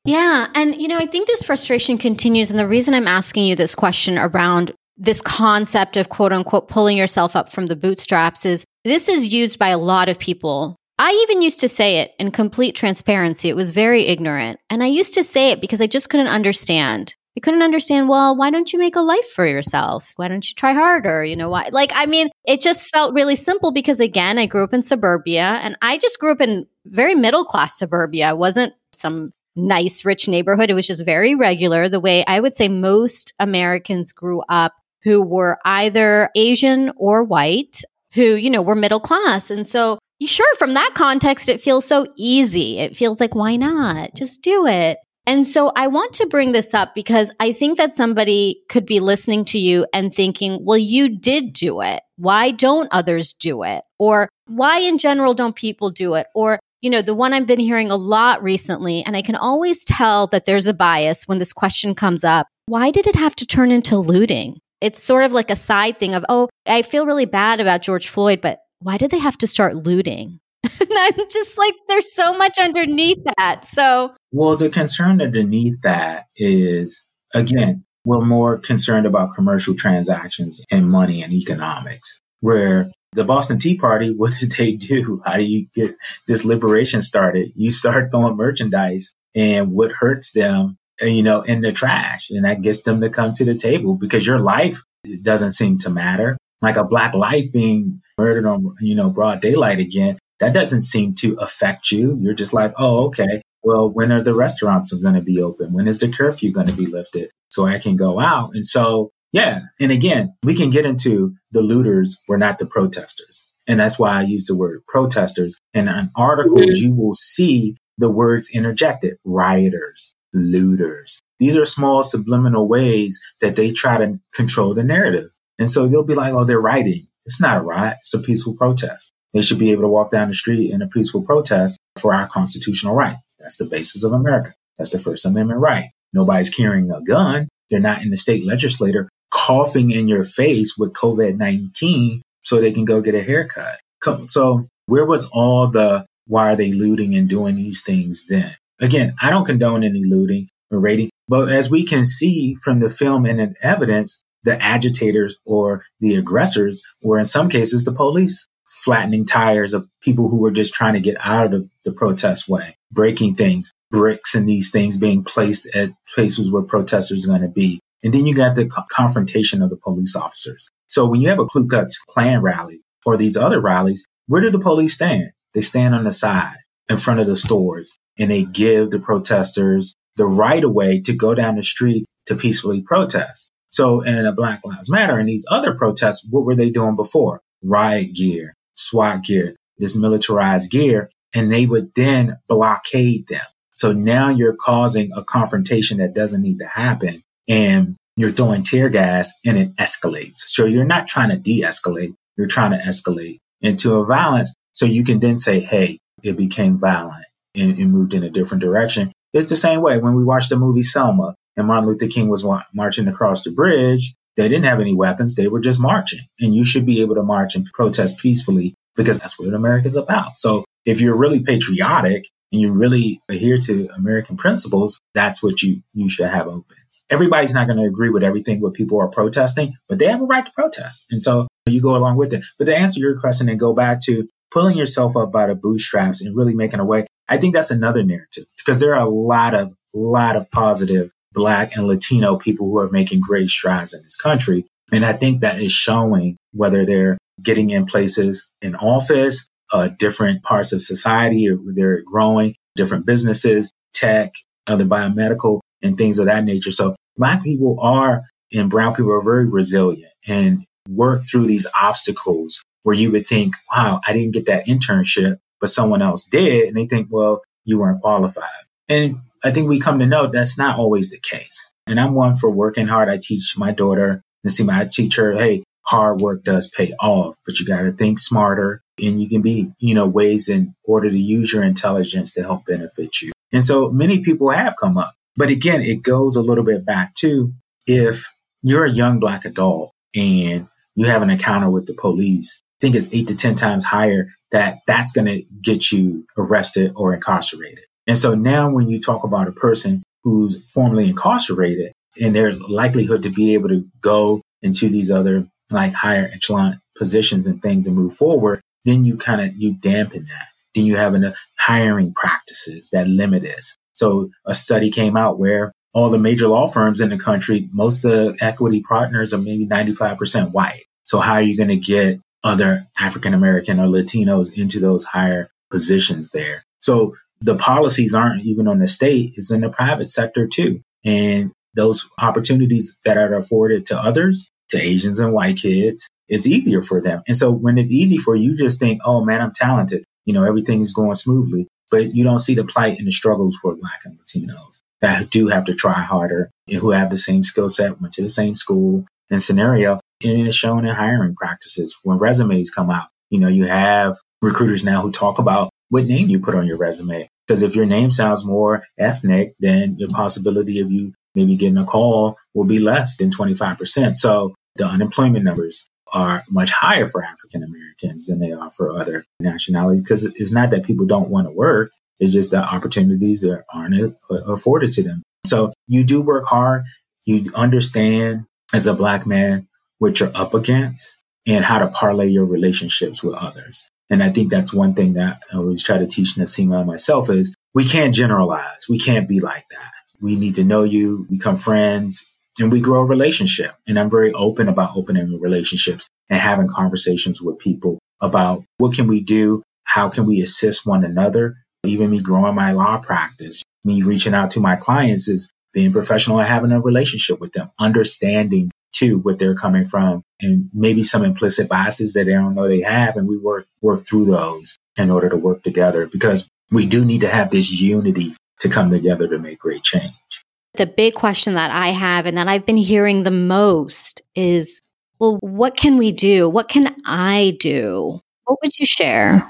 Yeah. And, you know, I think this frustration continues. And the reason I'm asking you this question around this concept of quote unquote pulling yourself up from the bootstraps is this is used by a lot of people. I even used to say it in complete transparency. It was very ignorant. And I used to say it because I just couldn't understand. I couldn't understand, well, why don't you make a life for yourself? Why don't you try harder? You know, why? Like, I mean, it just felt really simple because again, I grew up in suburbia and I just grew up in very middle class suburbia. I wasn't some nice, rich neighborhood. It was just very regular, the way I would say most Americans grew up who were either Asian or white, who, you know, were middle class. And so, sure, from that context, it feels so easy. It feels like, why not? Just do it. And so I want to bring this up because I think that somebody could be listening to you and thinking, well, you did do it. Why don't others do it? Or why in general don't people do it? Or, you know, the one I've been hearing a lot recently, and I can always tell that there's a bias when this question comes up. Why did it have to turn into looting? It's sort of like a side thing of, oh, I feel really bad about George Floyd, but why did they have to start looting? and I'm just like, there's so much underneath that. So, well, the concern underneath that is, again, we're more concerned about commercial transactions and money and economics, where the Boston Tea Party, what did they do? How do you get this liberation started? You start throwing merchandise and what hurts them uh, you know, in the trash. And that gets them to come to the table because your life doesn't seem to matter. Like a black life being murdered on, you know, broad daylight again, that doesn't seem to affect you. You're just like, oh, okay. Well, when are the restaurants going to be open? When is the curfew going to be lifted so I can go out? And so, yeah. And again, we can get into the looters were not the protesters. And that's why I use the word protesters. And in articles, mm-hmm. you will see the words interjected rioters, looters. These are small subliminal ways that they try to control the narrative. And so they'll be like, oh, they're rioting. It's not a riot. It's a peaceful protest. They should be able to walk down the street in a peaceful protest for our constitutional right. That's the basis of America. That's the First Amendment right. Nobody's carrying a gun. They're not in the state legislature coughing in your face with COVID 19 so they can go get a haircut. So, where was all the why are they looting and doing these things then? Again, I don't condone any looting or raiding, but as we can see from the film and the evidence, the agitators or the aggressors were in some cases the police, flattening tires of people who were just trying to get out of the protest way, breaking things, bricks and these things being placed at places where protesters are going to be. And then you got the co- confrontation of the police officers. So when you have a Ku Klux Klan rally or these other rallies, where do the police stand? They stand on the side in front of the stores and they give the protesters the right of way to go down the street to peacefully protest. So in a Black Lives Matter and these other protests, what were they doing before? Riot gear, SWAT gear, this militarized gear, and they would then blockade them. So now you're causing a confrontation that doesn't need to happen and you're throwing tear gas and it escalates. So you're not trying to de-escalate. You're trying to escalate into a violence. So you can then say, Hey, it became violent and, and moved in a different direction. It's the same way when we watched the movie Selma and Martin Luther King was wa- marching across the bridge. They didn't have any weapons. They were just marching. And you should be able to march and protest peacefully because that's what America's about. So if you're really patriotic and you really adhere to American principles, that's what you, you should have open. Everybody's not going to agree with everything what people are protesting, but they have a right to protest. And so you go along with it. But to answer your question and go back to pulling yourself up by the bootstraps and really making a way, I think that's another narrative because there are a lot of, lot of positive Black and Latino people who are making great strides in this country. And I think that is showing whether they're getting in places in office, uh, different parts of society, or they're growing, different businesses, tech, other biomedical, and things of that nature. So Black people are and brown people are very resilient and work through these obstacles where you would think, wow, I didn't get that internship, but someone else did. And they think, well, you weren't qualified. And I think we come to know that's not always the case. And I'm one for working hard. I teach my daughter, Nasima, I teach her, hey, hard work does pay off, but you got to think smarter and you can be, you know, ways in order to use your intelligence to help benefit you. And so many people have come up. But again, it goes a little bit back to if you're a young black adult and you have an encounter with the police, I think it's eight to 10 times higher that that's going to get you arrested or incarcerated. And so now when you talk about a person who's formerly incarcerated and their likelihood to be able to go into these other like higher echelon positions and things and move forward, then you kind of, you dampen that. Then you have enough hiring practices that limit this. So a study came out where all the major law firms in the country, most of the equity partners are maybe 95% white. So how are you going to get other African American or Latinos into those higher positions there. So the policies aren't even on the state, it's in the private sector too. And those opportunities that are afforded to others, to Asians and white kids, it's easier for them. And so when it's easy for you, just think, oh man, I'm talented. You know, everything is going smoothly. But you don't see the plight and the struggles for Black and Latinos that do have to try harder and who have the same skill set, went to the same school and scenario and it's shown in hiring practices. When resumes come out, you know, you have recruiters now who talk about what name you put on your resume. Because if your name sounds more ethnic, then the possibility of you maybe getting a call will be less than 25%. So the unemployment numbers are much higher for African Americans than they are for other nationalities. Because it's not that people don't want to work, it's just that opportunities that aren't afforded to them. So you do work hard. You understand as a black man what you're up against and how to parlay your relationships with others. And I think that's one thing that I always try to teach Nasima and myself is we can't generalize. We can't be like that. We need to know you, become friends, and we grow a relationship. And I'm very open about opening relationships and having conversations with people about what can we do? How can we assist one another? Even me growing my law practice, me reaching out to my clients is being professional and having a relationship with them, understanding to what they're coming from and maybe some implicit biases that they don't know they have. And we work, work through those in order to work together because we do need to have this unity to come together to make great change. The big question that I have and that I've been hearing the most is, well, what can we do? What can I do? What would you share?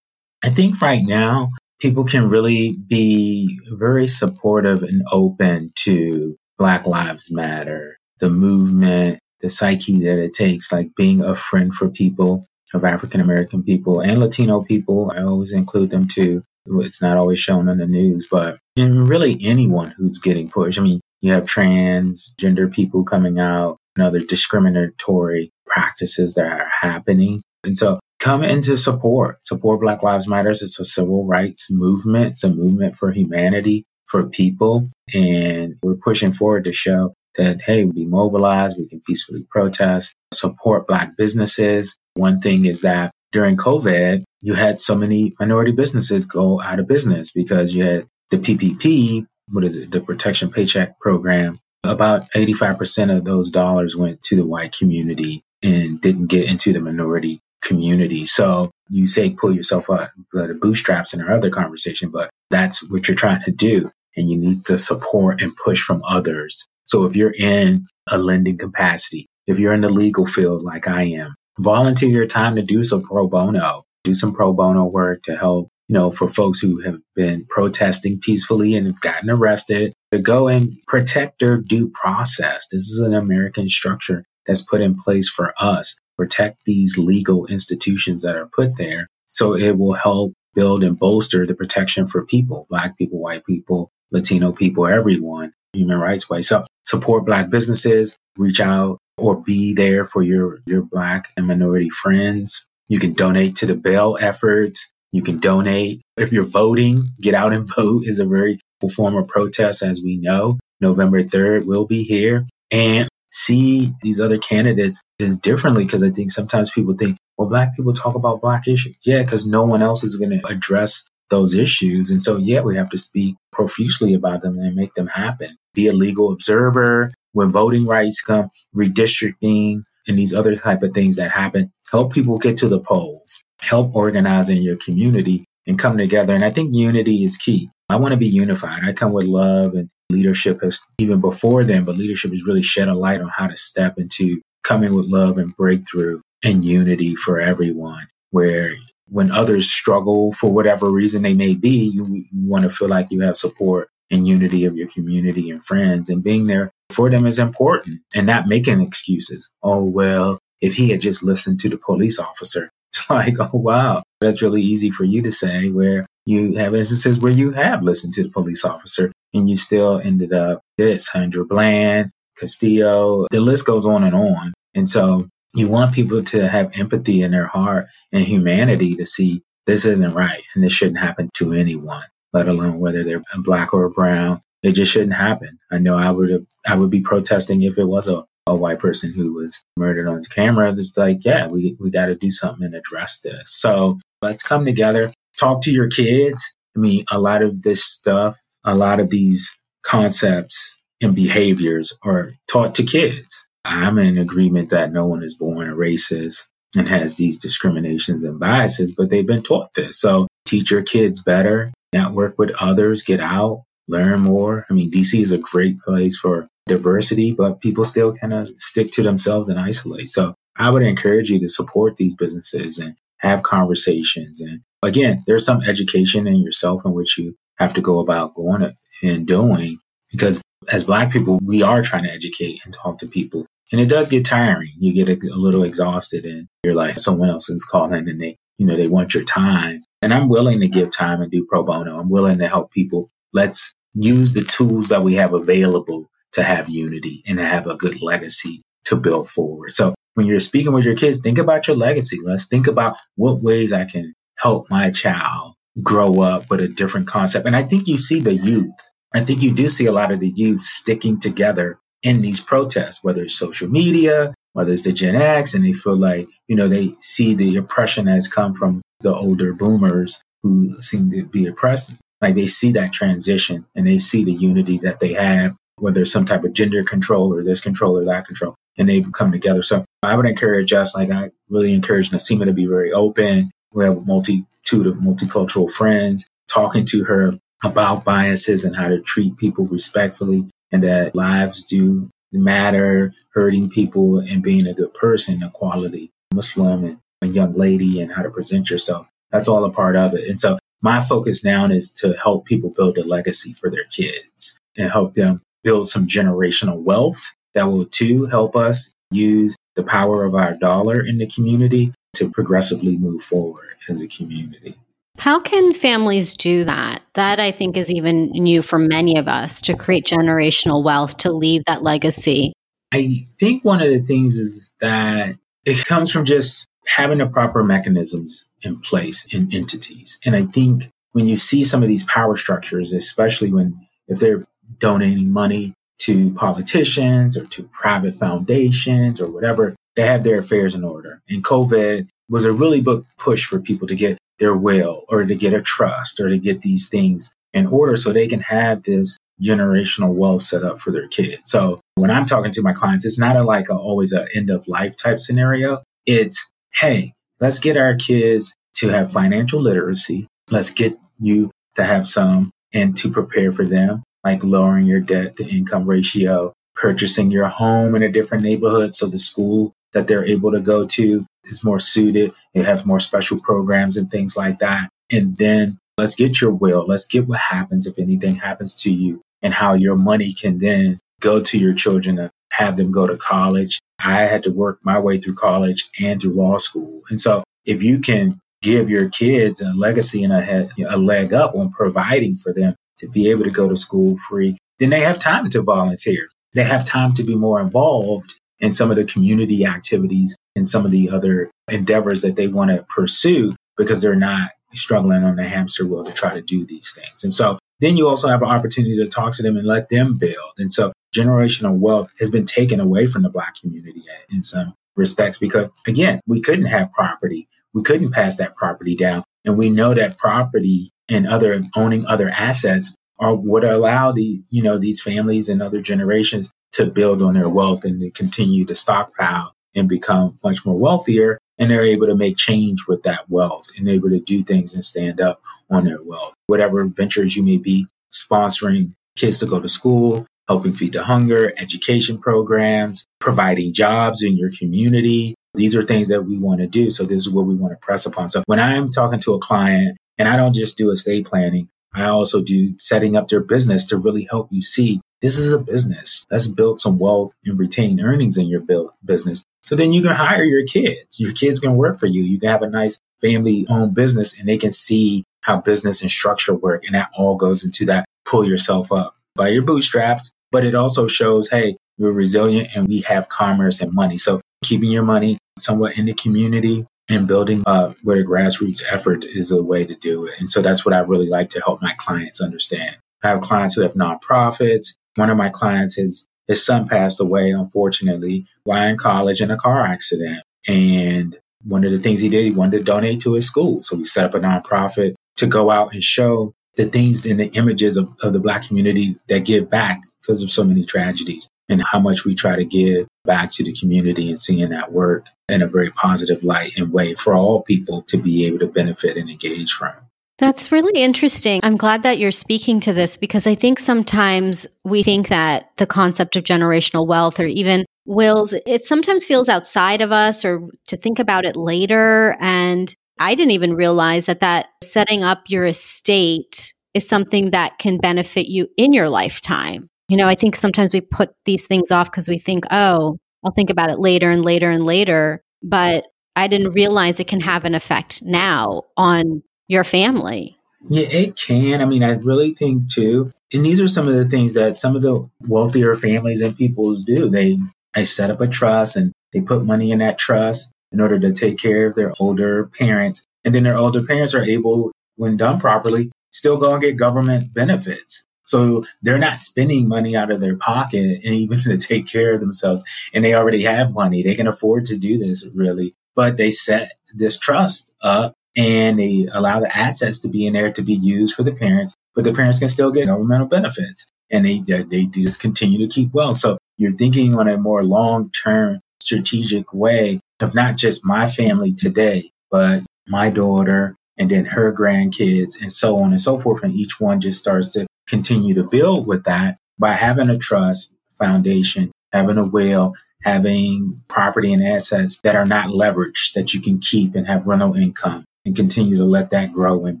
I think right now, people can really be very supportive and open to Black Lives Matter, the movement, the psyche that it takes, like being a friend for people of African American people and Latino people. I always include them too. It's not always shown on the news, but and really anyone who's getting pushed. I mean, you have transgender people coming out and other discriminatory practices that are happening. And so come into support. Support Black Lives Matters. It's a civil rights movement. It's a movement for humanity, for people. And we're pushing forward to show that, hey, we mobilize, we can peacefully protest, support Black businesses. One thing is that during COVID, you had so many minority businesses go out of business because you had the PPP, what is it, the Protection Paycheck Program. About 85% of those dollars went to the white community and didn't get into the minority community. So you say pull yourself up by the bootstraps in our other conversation, but that's what you're trying to do. And you need the support and push from others so if you're in a lending capacity, if you're in the legal field like I am, volunteer your time to do some pro bono, do some pro bono work to help, you know, for folks who have been protesting peacefully and have gotten arrested to go and protect their due process. This is an American structure that's put in place for us. Protect these legal institutions that are put there. So it will help build and bolster the protection for people, Black people, white people, Latino people, everyone human rights way. So support black businesses, reach out or be there for your, your black and minority friends. You can donate to the bail efforts. You can donate. If you're voting, get out and vote is a very form of protest, as we know. November 3rd will be here and see these other candidates is differently because I think sometimes people think, well, black people talk about black issues. Yeah, because no one else is going to address those issues. And so, yeah, we have to speak profusely about them and make them happen. Be a legal observer when voting rights come, redistricting, and these other type of things that happen. Help people get to the polls. Help organize in your community and come together. And I think unity is key. I want to be unified. I come with love and leadership has even before then, but leadership has really shed a light on how to step into coming with love and breakthrough and unity for everyone, where when others struggle for whatever reason they may be, you, you want to feel like you have support and unity of your community and friends and being there for them is important and not making excuses. Oh, well, if he had just listened to the police officer, it's like, oh, wow, that's really easy for you to say where you have instances where you have listened to the police officer and you still ended up this Sandra Bland, Castillo, the list goes on and on. And so you want people to have empathy in their heart and humanity to see this isn't right and this shouldn't happen to anyone, let alone whether they're black or brown. It just shouldn't happen. I know I would have, I would be protesting if it was a, a white person who was murdered on camera. It's like, yeah, we, we got to do something and address this. So let's come together, talk to your kids. I mean, a lot of this stuff, a lot of these concepts and behaviors are taught to kids. I'm in agreement that no one is born a racist and has these discriminations and biases, but they've been taught this. So teach your kids better, network with others, get out, learn more. I mean, DC is a great place for diversity, but people still kind of stick to themselves and isolate. So I would encourage you to support these businesses and have conversations. And again, there's some education in yourself in which you have to go about going and doing because as black people, we are trying to educate and talk to people and it does get tiring. You get a, little exhausted and you're like, someone else is calling and they, you know, they want your time. And I'm willing to give time and do pro bono. I'm willing to help people. Let's use the tools that we have available to have unity and to have a good legacy to build forward. So when you're speaking with your kids, think about your legacy. Let's think about what ways I can help my child grow up with a different concept. And I think you see the youth. I think you do see a lot of the youth sticking together in these protests, whether it's social media, whether it's the Gen X, and they feel like, you know, they see the oppression has come from the older boomers who seem to be oppressed. Like they see that transition and they see the unity that they have, whether it's some type of gender control or this control or that control, and they've come together. So I would encourage us, like I really encourage Nasima to be very open. We have a multitude of multicultural friends talking to her about biases and how to treat people respectfully and that lives do matter, hurting people and being a good person, a quality Muslim and a young lady and how to present yourself. That's all a part of it. And so my focus now is to help people build a legacy for their kids and help them build some generational wealth that will too help us use the power of our dollar in the community to progressively move forward as a community. How can families do that? That I think is even new for many of us to create generational wealth, to leave that legacy. I think one of the things is that it comes from just having the proper mechanisms in place in entities. And I think when you see some of these power structures, especially when if they're donating money to politicians or to private foundations or whatever, they have their affairs in order. And COVID was a really big push for people to get their will or to get a trust or to get these things in order so they can have this generational wealth set up for their kids. So when I'm talking to my clients, it's not a, like a, always an end of life type scenario. It's, hey, let's get our kids to have financial literacy. Let's get you to have some and to prepare for them, like lowering your debt to income ratio, purchasing your home in a different neighborhood so the school that they're able to go to is more suited. It has more special programs and things like that. And then let's get your will. Let's get what happens if anything happens to you and how your money can then go to your children have them go to college. I had to work my way through college and through law school. And so if you can give your kids a legacy and a, a leg up on providing for them to be able to go to school free, then they have time to volunteer. They have time to be more involved in some of the community activities and some of the other endeavors that they want to pursue because they're not struggling on the hamster wheel to try to do these things. And so then you also have an opportunity to talk to them and let them build. And so generational wealth has been taken away from the Black community in some respects because, again, we couldn't have property. We couldn't pass that property down. And we know that property and other owning other assets are what allow the, you know, these families and other generations to build on their wealth and to continue to stockpile and become much more wealthier. And they're able to make change with that wealth and able to do things and stand up on their wealth. Whatever ventures you may be sponsoring kids to go to school, helping feed the hunger, education programs, providing jobs in your community. These are things that we want to do. So this is what we want to press upon. So when I'm talking to a client and I don't just do estate planning, I also do setting up their business to really help you see this is a business. Let's build some wealth and retain earnings in your business. So then you can hire your kids. Your kids can work for you. You can have a nice family owned business and they can see how business and structure work. And that all goes into that pull yourself up by your bootstraps. But it also shows, hey, we're resilient and we have commerce and money. So keeping your money somewhat in the community and building uh, with a grassroots effort is a way to do it. And so that's what I really like to help my clients understand. I have clients who have nonprofits. One of my clients, his, his son passed away, unfortunately, while in college in a car accident. And one of the things he did, he wanted to donate to his school. So we set up a nonprofit to go out and show the things in the images of, of the Black community that give back because of so many tragedies and how much we try to give back to the community and seeing that work in a very positive light and way for all people to be able to benefit and engage from. That's really interesting. I'm glad that you're speaking to this because I think sometimes we think that the concept of generational wealth or even wills, it sometimes feels outside of us or to think about it later. And I didn't even realize that that setting up your estate is something that can benefit you in your lifetime. You know, I think sometimes we put these things off because we think, oh, I'll think about it later and later and later. But I didn't realize it can have an effect now on your family. Yeah, it can. I mean, I really think too. And these are some of the things that some of the wealthier families and people do. They they set up a trust and they put money in that trust in order to take care of their older parents. And then their older parents are able, when done properly, still go and get government benefits. So they're not spending money out of their pocket and even to take care of themselves. And they already have money. They can afford to do this really. But they set this trust up and they allow the assets to be in there to be used for the parents, but the parents can still get governmental benefits. And they, they just continue to keep well. So you're thinking on a more long term strategic way of not just my family today, but my daughter and then her grandkids and so on and so forth. And each one just starts to continue to build with that by having a trust foundation, having a will, having property and assets that are not leveraged that you can keep and have rental income and continue to let that grow and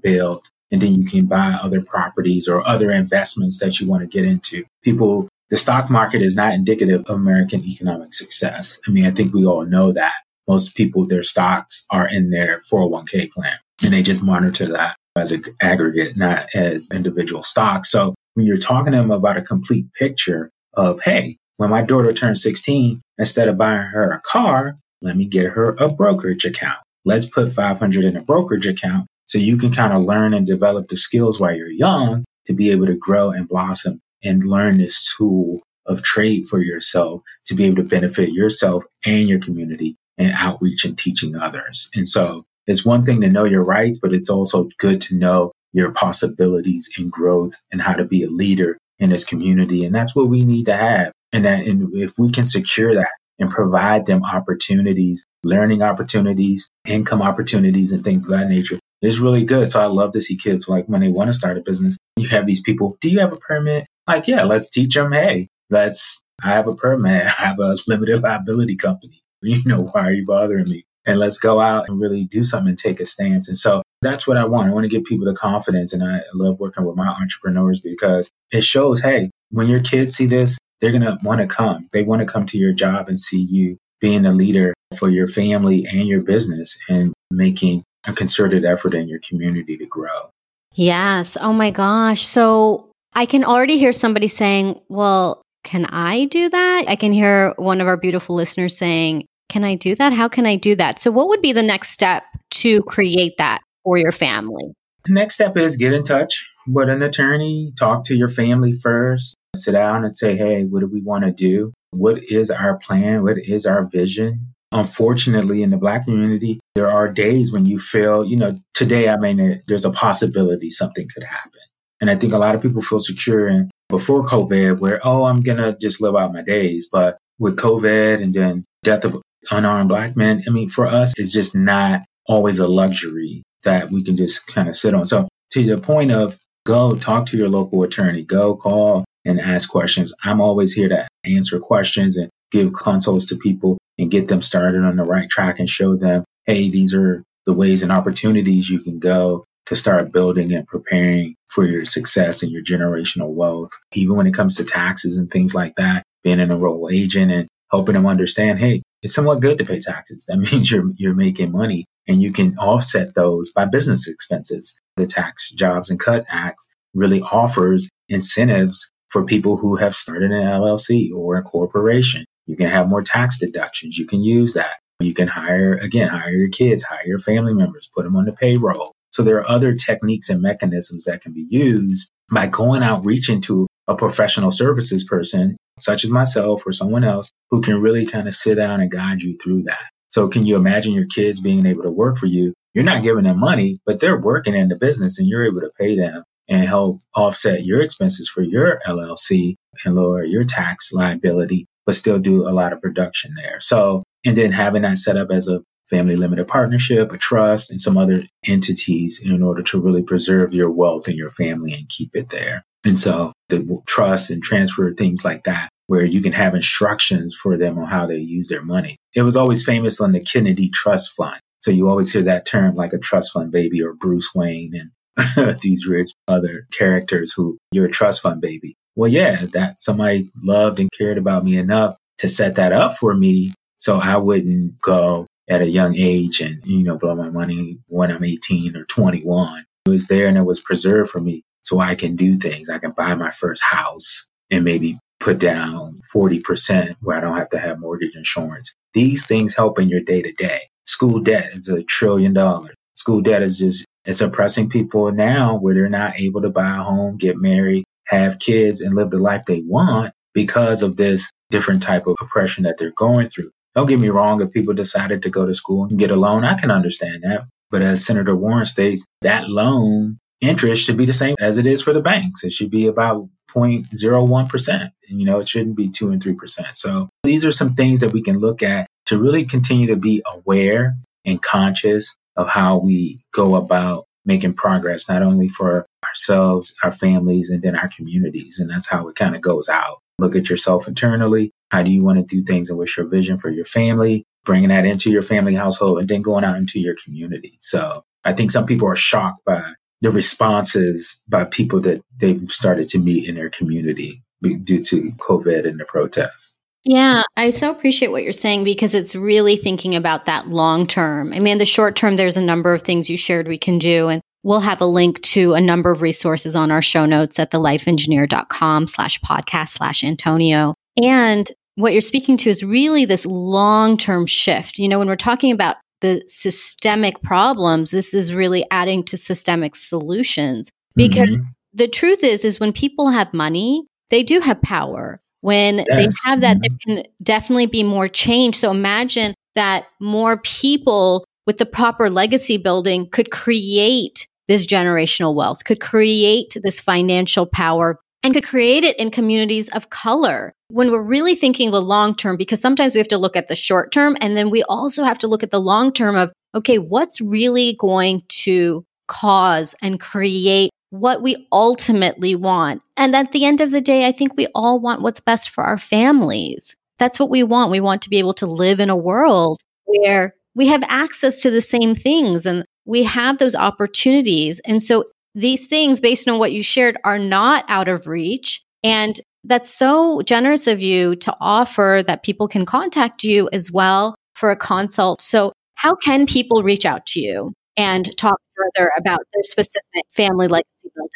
build. And then you can buy other properties or other investments that you want to get into. People, the stock market is not indicative of American economic success. I mean, I think we all know that. Most people, their stocks are in their 401k plan and they just monitor that as an aggregate, not as individual stocks. So when you're talking to them about a complete picture of, hey, when my daughter turns 16, instead of buying her a car, let me get her a brokerage account. Let's put 500 in a brokerage account so you can kind of learn and develop the skills while you're young to be able to grow and blossom and learn this tool of trade for yourself to be able to benefit yourself and your community and outreach and teaching others. And so it's one thing to know your rights, but it's also good to know your possibilities and growth and how to be a leader in this community. And that's what we need to have. And that, and if we can secure that and provide them opportunities, learning opportunities, income opportunities, and things of that nature, it's really good. So I love to see kids like when they want to start a business, you have these people, do you have a permit? Like, yeah, let's teach them, hey, let's, I have a permit. I have a limited liability company. You know, why are you bothering me? and let's go out and really do something and take a stance. And so that's what I want. I want to give people the confidence. And I love working with my entrepreneurs because it shows, hey, when your kids see this, they're going to want to come. They want to come to your job and see you being a leader for your family and your business and making a concerted effort in your community to grow. Yes. Oh my gosh. So I can already hear somebody saying, well, can I do that? I can hear one of our beautiful listeners saying, can I do that? How can I do that? So, what would be the next step to create that for your family? The next step is get in touch with an attorney, talk to your family first, sit down and say, hey, what do we want to do? What is our plan? What is our vision? Unfortunately, in the Black community, there are days when you feel, you know, today, I mean, there's a possibility something could happen. And I think a lot of people feel secure in before COVID, where, oh, I'm going to just live out my days. But with COVID and then death of unarmed black men. I mean, for us, it's just not always a luxury that we can just kind of sit on. So to the point of go talk to your local attorney, go call and ask questions. I'm always here to answer questions and give consults to people and get them started on the right track and show them, hey, these are the ways and opportunities you can go to start building and preparing for your success and your generational wealth. Even when it comes to taxes and things like that, being an enroll agent and helping them understand, hey, it's somewhat good to pay taxes. That means you're you're making money and you can offset those by business expenses. The Tax Jobs and Cut Act really offers incentives for people who have started an LLC or a corporation. You can have more tax deductions. You can use that. You can hire, again, hire your kids, hire your family members, put them on the payroll. So there are other techniques and mechanisms that can be used by going out reaching to a professional services person, such as myself or someone else, who can really kind of sit down and guide you through that. So can you imagine your kids being able to work for you? You're not giving them money, but they're working in the business and you're able to pay them and help offset your expenses for your LLC and lower your tax liability, but still do a lot of production there. So, and then having that set up as a family limited partnership, a trust, and some other entities in order to really preserve your wealth and your family and keep it there. And so the trust and transfer things like that, where you can have instructions for them on how they use their money. It was always famous on the Kennedy Trust Fund. So you always hear that term like a trust fund baby or Bruce Wayne and these rich other characters who you're a trust fund baby. Well, yeah, that somebody loved and cared about me enough to set that up for me so I wouldn't go at a young age and, you know, blow my money when I'm 18 or 21. It was there and it was preserved for me so I can do things. I can buy my first house and maybe put down 40% where I don't have to have mortgage insurance. These things help in your day to day. School debt is a trillion dollars. School debt is just, it's oppressing people now where they're not able to buy a home, get married, have kids, and live the life they want because of this different type of oppression that they're going through. Don't get me wrong, if people decided to go to school and get a loan, I can understand that. But as Senator Warren states, that loan interest should be the same as it is for the banks. It should be about 0.01%. You know, it shouldn't be 2 and 3%. So these are some things that we can look at to really continue to be aware and conscious of how we go about making progress, not only for ourselves, our families, and then our communities. And that's how it kind of goes out. Look at yourself internally. How do you want to do things? And what's your vision for your family? Bringing that into your family household and then going out into your community. So I think some people are shocked by the responses by people that they've started to meet in their community due to COVID and the protests. Yeah, I so appreciate what you're saying because it's really thinking about that long term. I mean, the short term, there's a number of things you shared we can do. And We'll have a link to a number of resources on our show notes at thelifeengineer.com slash podcast slash Antonio. And what you're speaking to is really this long term shift. You know, when we're talking about the systemic problems, this is really adding to systemic solutions because mm-hmm. the truth is, is when people have money, they do have power. When yes. they have that, mm-hmm. there can definitely be more change. So imagine that more people with the proper legacy building could create this generational wealth, could create this financial power and could create it in communities of color. When we're really thinking the long term, because sometimes we have to look at the short term and then we also have to look at the long term of, okay, what's really going to cause and create what we ultimately want. And at the end of the day, I think we all want what's best for our families. That's what we want. We want to be able to live in a world where we have access to the same things and we have those opportunities. And so these things, based on what you shared, are not out of reach. And that's so generous of you to offer that people can contact you as well for a consult. So, how can people reach out to you and talk further about their specific family legacy building?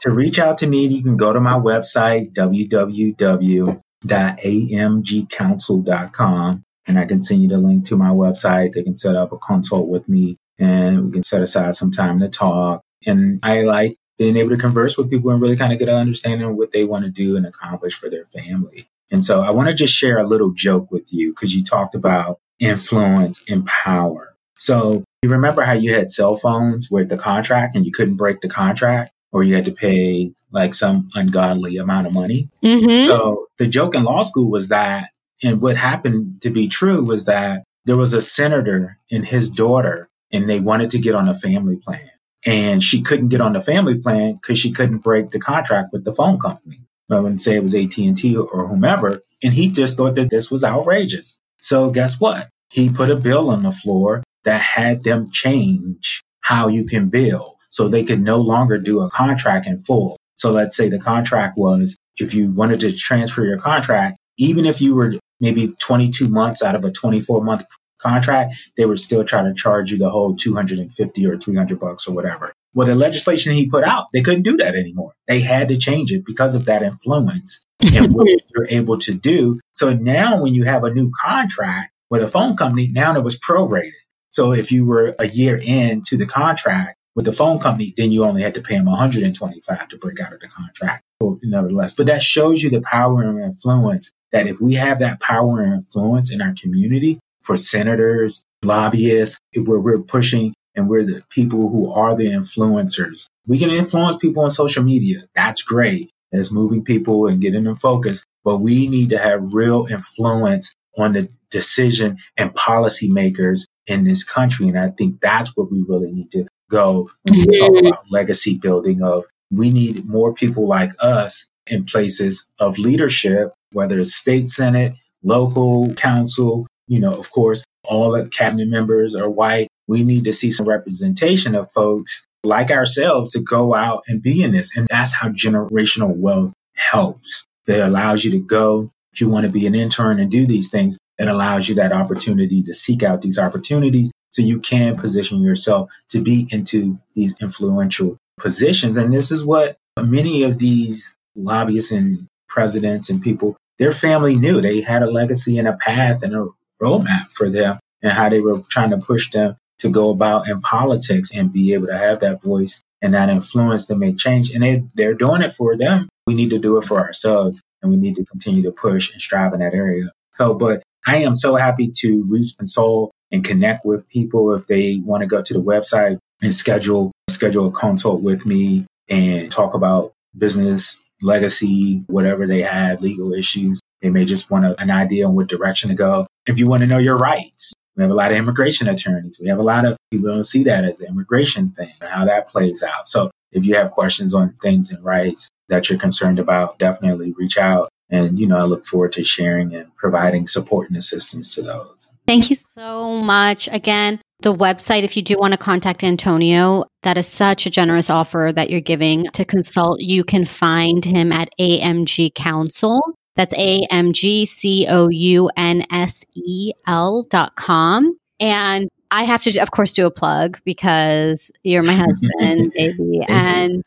To reach out to me, you can go to my website, www.amgcounsel.com and I can send you the link to my website. They can set up a consult with me and we can set aside some time to talk. And I like being able to converse with people and really kind of get an understanding of what they want to do and accomplish for their family. And so I want to just share a little joke with you because you talked about influence and power. So you remember how you had cell phones with the contract and you couldn't break the contract or you had to pay like some ungodly amount of money? Mm-hmm. So the joke in law school was that and what happened to be true was that there was a senator and his daughter, and they wanted to get on a family plan. And she couldn't get on the family plan because she couldn't break the contract with the phone company. I wouldn't say it was AT&T or whomever, and he just thought that this was outrageous. So guess what? He put a bill on the floor that had them change how you can bill so they could no longer do a contract in full. So let's say the contract was if you wanted to transfer your contract, even if you were maybe 22 months out of a 24 month contract, they would still try to charge you the whole 250 or 300 bucks or whatever. Well, the legislation he put out, they couldn't do that anymore. They had to change it because of that influence and what you're able to do. So now when you have a new contract with a phone company, now it was prorated. So if you were a year into the contract with the phone company, then you only had to pay them 125 to break out of the contract. nevertheless, but that shows you the power and influence that if we have that power and influence in our community for senators, lobbyists, where we're pushing and we're the people who are the influencers, we can influence people on social media. That's great. It's moving people and getting them focused. But we need to have real influence on the decision and policymakers in this country. And I think that's what we really need to go when we talk about legacy building of we need more people like us in places of leadership, whether it's state senate, local council, you know, of course, all the cabinet members are white. We need to see some representation of folks like ourselves to go out and be in this. And that's how generational wealth helps. It allows you to go, if you want to be an intern and do these things, it allows you that opportunity to seek out these opportunities so you can position yourself to be into these influential positions. And this is what many of these lobbyists and presidents and people, their family knew. They had a legacy and a path and a roadmap for them and how they were trying to push them to go about in politics and be able to have that voice and that influence to make change. And they, they're doing it for them. We need to do it for ourselves and we need to continue to push and strive in that area. So, but I am so happy to reach and console and connect with people if they want to go to the website and schedule schedule a consult with me and talk about business legacy, whatever they have, legal issues. They may just want a, an idea on what direction to go. If you want to know your rights, we have a lot of immigration attorneys. We have a lot of people don't see that as an immigration thing and how that plays out. So if you have questions on things and rights that you're concerned about, definitely reach out. And, you know, I look forward to sharing and providing support and assistance to those. Thank you so much. Again, the website, if you do want to contact Antonio, that is such a generous offer that you're giving to consult. You can find him at AMG Counsel. That's A M G C O U N S E L dot com. And I have to, of course, do a plug because you're my husband, baby. And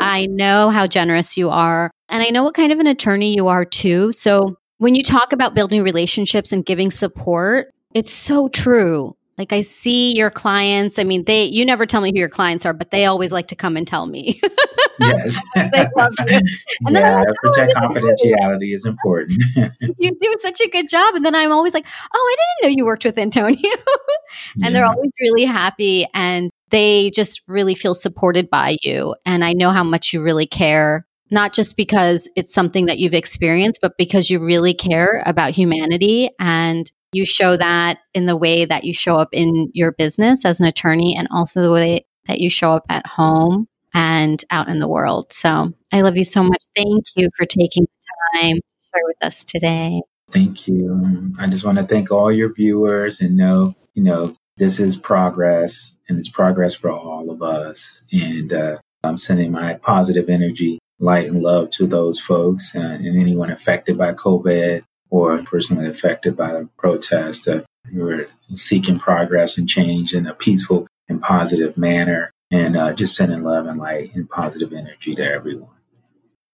I know how generous you are. And I know what kind of an attorney you are too. So when you talk about building relationships and giving support, it's so true. Like I see your clients. I mean, they you never tell me who your clients are, but they always like to come and tell me. yes. they love you. And yeah, like, oh, protect confidentiality is important. you do such a good job. And then I'm always like, oh, I didn't know you worked with Antonio. and yeah. they're always really happy and they just really feel supported by you. And I know how much you really care not just because it's something that you've experienced, but because you really care about humanity and you show that in the way that you show up in your business as an attorney and also the way that you show up at home and out in the world. So I love you so much. Thank you for taking the time to share with us today. Thank you. I just want to thank all your viewers and know, you know, this is progress and it's progress for all of us. And uh, I'm sending my positive energy, light, and love to those folks uh, and anyone affected by COVID or personally affected by the protest. Uh, we were seeking progress and change in a peaceful and positive manner, and uh, just sending love and light and positive energy to everyone.